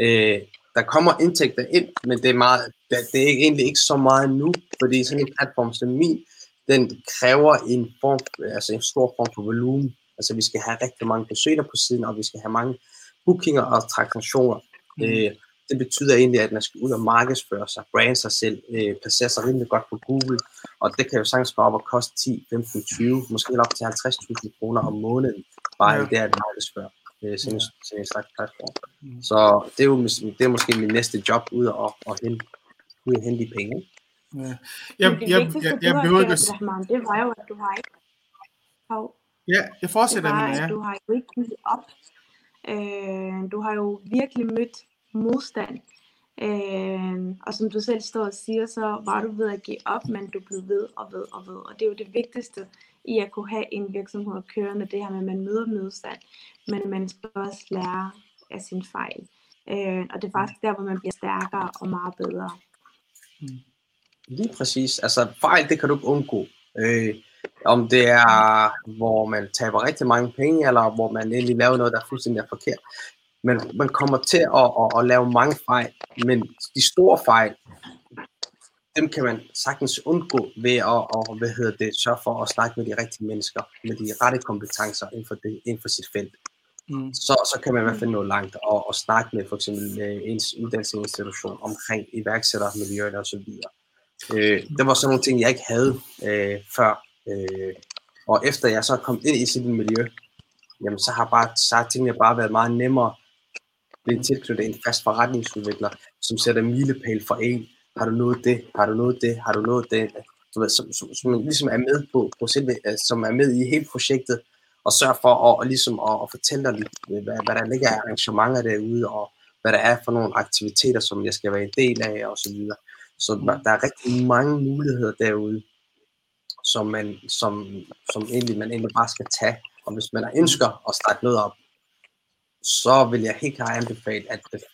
Øh, der kommer indtægter ind, men det er, meget, det, det er egentlig ikke så meget nu, fordi sådan en platform som min, den kræver en, form, altså en stor form for volumen. Altså vi skal have rigtig mange besøgende på siden, og vi skal have mange bookinger og transaktioner. Mm. Øh, det betyder egentlig, at man skal ud og markedsføre sig, brande sig selv, øh, placere sig rimelig godt på Google, og det kan jo sagtens gå op og koste 10, 15, 20, måske op til 50.000 kroner om måneden, bare
Ja.
ja. det at markedsføre øh, sådan,
Ja.
sådan en slags platform.
Mm.
Så det er jo det er måske min næste job ud og, og hente, ud og hente de penge.
Jeg,
det
jeg, jeg, jeg behøver ikke at...
Det var jo, at du har ikke Hov,
Ja, jeg
det
fortsætter,
var,
men
at
ja.
du har jo ikke givet op. Øh, du har jo virkelig mødt modstand. Øh, og som du selv står og siger, så var du ved at give op, men du blev ved og ved og ved. Og det er jo det vigtigste i at kunne have en virksomhed kørende, det her med, at man møder modstand, men man skal også lære af sin fejl. Øh, og det er faktisk der, hvor man bliver stærkere og meget bedre.
Lige præcis. Altså fejl, det kan du ikke undgå. Øh, om det er, hvor man taber rigtig mange penge, eller hvor man egentlig laver noget, der er fuldstændig er forkert. Men man kommer til at, at, at lave mange fejl, men de store fejl, dem kan man sagtens undgå ved at, at hvad hedder det, sørge for at snakke med de rigtige mennesker, med de rette kompetencer inden for, det, inden for sit felt.
Mm.
Så, så kan man i hvert fald nå langt og, og snakke med for eksempel øh, ens uddannelsesinstitution omkring iværksættermiljøerne osv. Øh, det var sådan nogle ting, jeg ikke havde øh, før. Øh, og efter jeg så er kommet ind i sit miljø, jamen så har, bare, så har tingene bare været meget nemmere. Blive tilknyttet en fast forretningsudvikler, som sætter milepæl for en. Har du nået det? Har du nået det? Har du nået det? Du ved, som, som, som ligesom er med på, på selve, øh, som er med i hele projektet, og sørge for at, og ligesom at, at fortælle dig lidt, hvad, hvad der ligger af arrangementer derude, og hvad der er for nogle aktiviteter, som jeg skal være en del af, og så videre. Så
Mm.
der, er rigtig mange muligheder derude, som man, som, som egentlig, man egentlig bare skal tage. Og hvis man ønsker at starte noget op, så vil jeg helt klart anbefale, at det,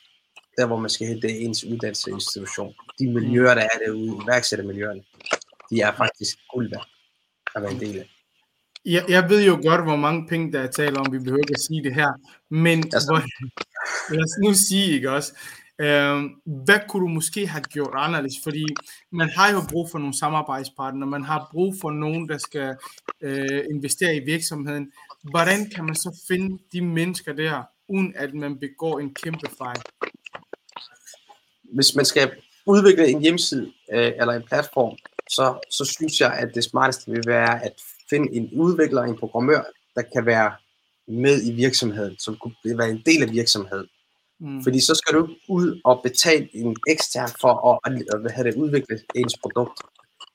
der hvor man skal hen, det er ens uddannelsesinstitution. De miljøer, der er derude, iværksættermiljøerne, de er faktisk guld værd at være en del af.
Jeg, jeg ved jo godt, hvor mange penge, der er tale om. Vi behøver ikke at sige det her. Men
Altså.
hvor, lad os nu sige, ikke også? Hvad kunne du måske have gjort anderledes? Fordi man har jo brug for nogle samarbejdspartnere. Man har brug for nogen, der skal øh, investere i virksomheden. Hvordan kan man så finde de mennesker der, uden at man begår en kæmpe fejl?
hvis man skal udvikle en hjemmeside øh, eller en platform, så, så synes jeg, at det smarteste vil være at finde en udvikler, en programmør, der kan være med i virksomheden, som kunne være en del af virksomheden.
Mm.
Fordi så skal du ud og betale en ekstern for at, at, at hvad det, udvikle ens produkt,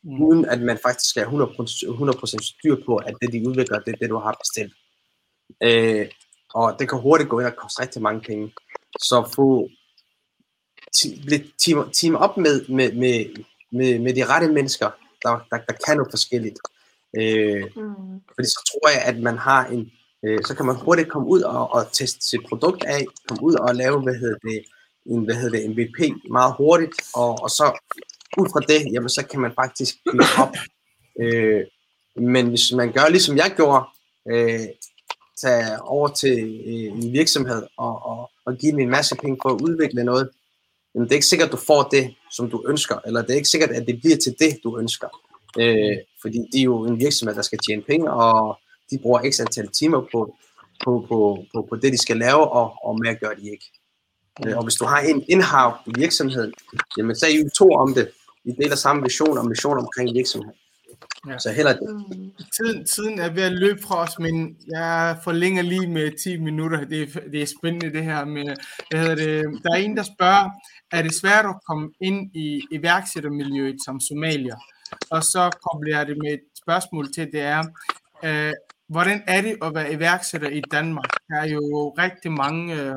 Mm.
uden at man faktisk skal have 100%, 100% styr på, at det, de udvikler, det er det, du har bestilt. Øh, og det kan hurtigt gå ind og koste rigtig mange penge. Så få blive team, team op med, med, med, med, med de rette mennesker, der, der, der kan noget forskelligt. Øh,
Mm.
fordi så tror jeg, at man har en, øh, så kan man hurtigt komme ud og, og teste sit produkt af, komme ud og lave, hvad hedder det, en, hvad hedder det, MVP meget hurtigt, og, og så ud fra det, jamen så kan man faktisk bygge op. Øh, men hvis man gør ligesom jeg gjorde, øh, tage over til øh, en virksomhed og, og, og give dem en masse penge for at udvikle noget, jamen det er ikke sikkert, du får det, som du ønsker, eller det er ikke sikkert, at det bliver til det, du ønsker. Øh, fordi det er jo en virksomhed, der skal tjene penge, og de bruger x antal timer på, på, på, på, på det, de skal lave, og, og mere gør de ikke. Øh, og hvis du har en indhav i virksomheden, jamen så er I jo to om det. I deler samme vision og mission omkring virksomheden.
Ja.
Ja. Så heller det.
Mm.
Tiden, tiden er ved at løbe fra os, men jeg forlænger lige med 10 minutter. Det er, det er spændende det her med, hvad hedder det, der er en, der spørger, er det svært at komme ind i iværksættermiljøet som somalier? Og så kobler jeg det med et spørgsmål til, det er, øh, hvordan er det at være iværksætter i Danmark? Der er jo rigtig mange øh,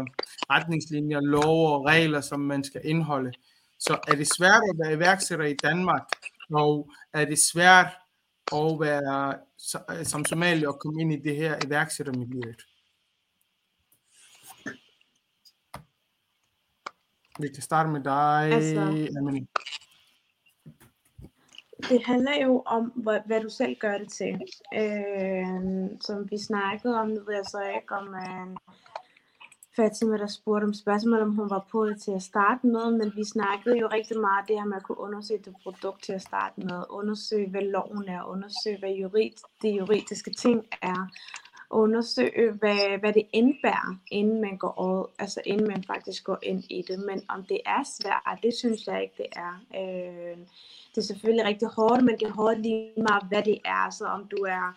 retningslinjer, love og regler, som man skal indholde. Så er det svært at være iværksætter i Danmark, og er det svært at være så- som somalier at komme ind i det her iværksættermiljøet? Vi kan starte med dig,
Altså-
Amelie.
Det handler jo om, hvad, hvad du selv gør det til. Øh, som vi snakkede om, nu ved jeg så ikke, om øh, Fatima, der spurgte om spørgsmål, om hun var på det til at starte med, men vi snakkede jo rigtig meget det her med at kunne undersøge det produkt til at starte med, undersøge, hvad loven er, undersøge, hvad jurid, de juridiske ting er, undersøge, hvad, hvad det indebærer, inden man går over, altså inden man faktisk går ind i det. Men om det er svært, det synes jeg ikke, det er. Øh, det er selvfølgelig rigtig hårdt, men det er hårdt lige meget, hvad det er. Så om du er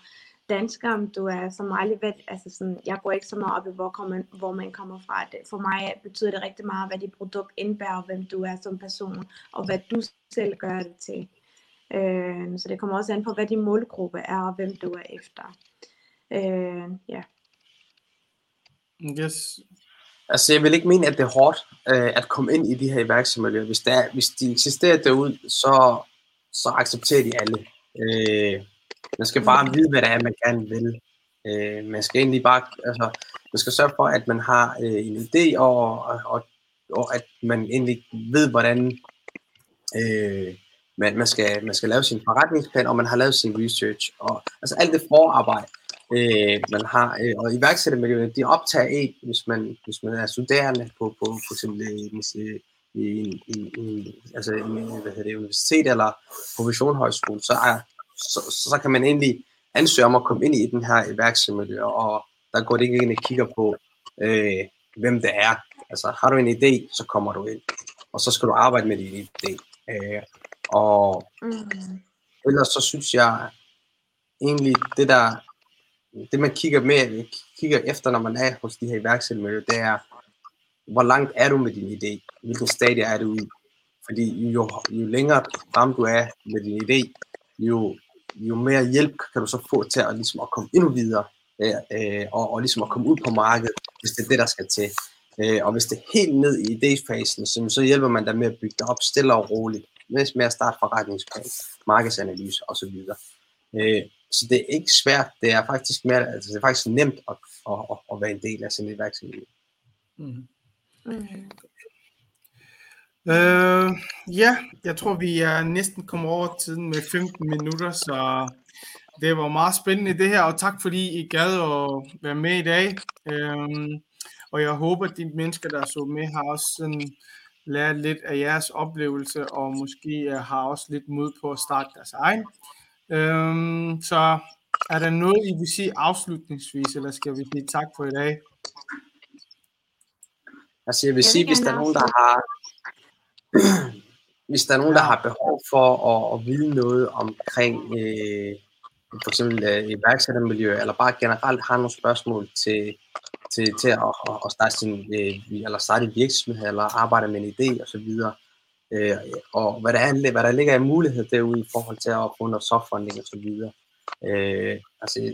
dansker, om du er som mig, hvad, altså sådan, jeg går ikke så meget op i, hvor, kommer, hvor man kommer fra. Det, for mig betyder det rigtig meget, hvad dit produkt indebærer, hvem du er som person, og hvad du selv gør det til. Øh, så det kommer også an på, hvad din målgruppe er, og hvem du er efter. Øh, ja.
Yes.
Altså, jeg vil ikke mene, at det er hårdt øh, at komme ind i de her iværksættermiljøer. Hvis, der, hvis de eksisterer derude, så, så accepterer de alle. Øh, man skal bare vide, hvad det er, man gerne vil. Øh, man skal egentlig bare, altså, man skal sørge for, at man har øh, en idé, og, og, og at man egentlig ved, hvordan øh, man, man, skal, man skal lave sin forretningsplan, og man har lavet sin research. Og, altså alt det forarbejde, øh, man har. Øh, og iværksættermiljøet, de optager en, hvis man, hvis man er studerende på, på for eksempel i, i, i, i, altså, i hvad hedder det, universitet eller professionshøjskole, så, er, så, så kan man egentlig ansøge om at komme ind i den her iværksættermiljø, og der går det ikke ind og kigger på, øh, hvem det er. Altså har du en idé, så kommer du ind, og så skal du arbejde med din idé. Øh, og mm. ellers så synes jeg egentlig, det der, det man kigger med, kigger efter, når man er hos de her iværksættermiljøer, det er, hvor langt er du med din idé? Hvilken stadie er du i? Fordi jo, jo længere frem du er med din idé, jo, jo mere hjælp kan du så få til at, ligesom at komme endnu videre, øh, og, og ligesom at komme ud på markedet, hvis det er det, der skal til. Øh, og hvis det er helt ned i idéfasen, så, så hjælper man dig med at bygge det op stille og roligt, med at starte forretningsplan, markedsanalyse osv. Øh, så det er ikke svært, det er faktisk, mere, altså det er faktisk nemt at, at, at, at være en del af sådan et iværksætterliv. Mm.
Mm. Øh, ja, jeg tror, vi er næsten kommet over tiden med 15 minutter, så det var meget spændende det her, og tak fordi I gad at være med i dag. Øh, og jeg håber, at de mennesker, der så med, har også sådan lært lidt af jeres oplevelse, og måske har også lidt mod på at starte deres egen. Øh, så er der noget, I vil sige afslutningsvis, eller skal vi sige tak for i dag?
Altså jeg vil sige, hvis der er nogen, der har hvis der er nogen, der har behov for at, at vide noget omkring øh, for eksempel øh, iværksættermiljø, eller bare generelt har nogle spørgsmål til, til, til at, at starte, sin, øh, eller starte en virksomhed, eller arbejde med en idé osv., øh, og hvad der, er, hvad der ligger af mulighed derude i forhold til at få noget softfunding og så videre. Øh, altså,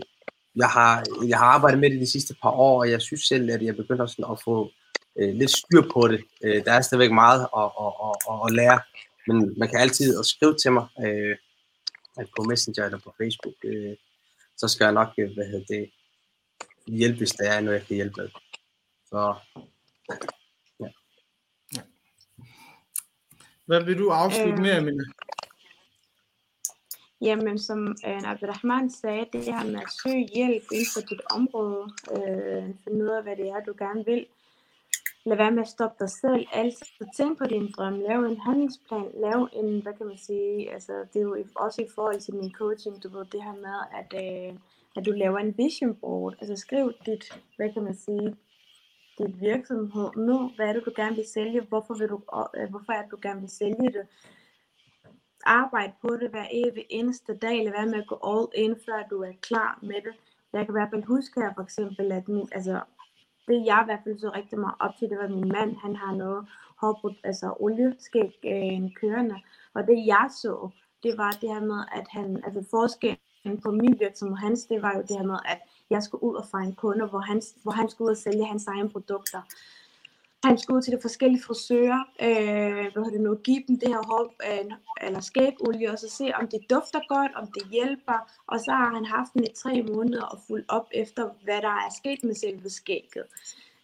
jeg har, jeg har arbejdet med det de sidste par år, og jeg synes selv, at jeg begynder sådan at få øh, lidt styr på det. Øh, der er stadigvæk meget at, at, at, at lære, men man kan altid skrive til mig øh, på Messenger eller på Facebook, øh, så skal jeg nok øh, hvad hedder det, hjælpe, hvis der er noget, jeg kan hjælpe med. Så, ja.
ja. Hvad vil du afslutte øh, med, Amina?
Jamen, som øh, Abdurrahman sagde, det her med at søge hjælp inden for dit område, øh, finde ud af, hvad det er, du gerne vil, lad være med at stoppe dig selv. Altså, tænk på din drøm. Lav en handlingsplan. Lav en, hvad kan man sige, altså, det er jo også i forhold til min coaching, du ved, det her med, at, øh, at du laver en vision board. Altså, skriv dit, hvad kan man sige, dit virksomhed nu. Hvad er det, du gerne vil sælge? Hvorfor, vil du, øh, hvorfor er det, du gerne vil sælge det? Arbejde på det hver evig eneste dag. Lad være med at gå all in, før du er klar med det. Jeg kan i hvert fald huske her for eksempel, at min, altså, det jeg i hvert fald så rigtig meget op til, det var min mand, han har noget hårdbrud, altså olieskæg øh, kørende, og det jeg så, det var det her med, at han, altså forskellen på min virksomhed og hans, det var jo det her med, at jeg skulle ud og finde kunder, hvor han, hvor han skulle ud og sælge hans egne produkter han skulle ud til de forskellige frisører, øh, hvad det nu, give dem det her hår, øh, eller skægolie, og så se, om det dufter godt, om det hjælper, og så har han haft den i tre måneder og fulgt op efter, hvad der er sket med selve skægget.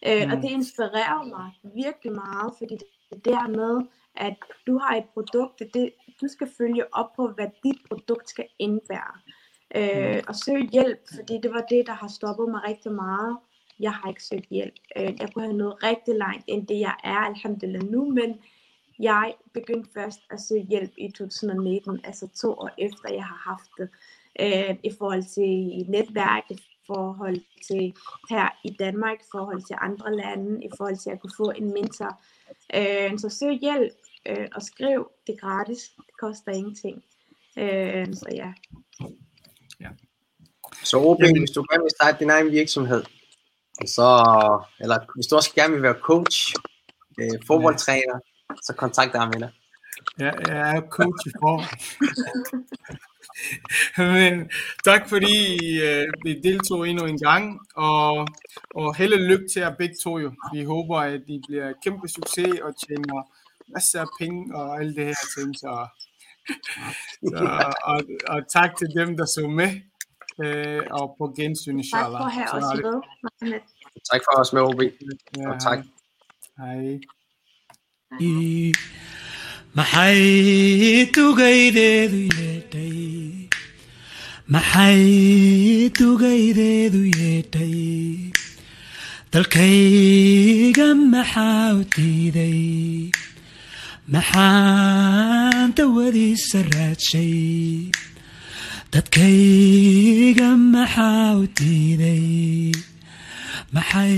Øh, mm. Og det inspirerer mig virkelig meget, fordi det er der med, at du har et produkt, det, du skal følge op på, hvad dit produkt skal indbære. Øh, og søge hjælp, fordi det var det, der har stoppet mig rigtig meget jeg har ikke søgt hjælp. Øh, jeg kunne have nået rigtig langt end det, jeg er, alhamdulillah nu, men jeg begyndte først at søge hjælp i 2019, altså to år efter jeg har haft det, øh, i forhold til netværk, i forhold til her i Danmark, i forhold til andre lande, i forhold til at kunne få en mentor. Øh, så søg hjælp øh, og skriv. Det er gratis. Det koster ingenting. Øh, så ja.
Så OB,
Jamen-
hvis du gerne vil starte din egen virksomhed, så, eller hvis du også gerne vil være coach, øh, fodboldtræner, så kontakt dig med dig.
Jeg, jeg er coach i forhold. Men tak fordi øh, vi deltog endnu en gang, og, og held og lykke til jer begge to jo. Vi håber, at I bliver kæmpe succes og tjener masser af penge og alle det her ting. Så, og, og tak til dem, der så med, øh, og på gensyn,
Tak
inshallah.
for at have os med. Mohammed.
Tak for os med OB.
Ja,
og tak.
Hej.
maxay tugaydeedu yeedhay maxay tugaydeedu yeedhay dalkayga maxaa u diiday maxaan dawadiisa raadshay dadkayga maxaa u diiday? Maxay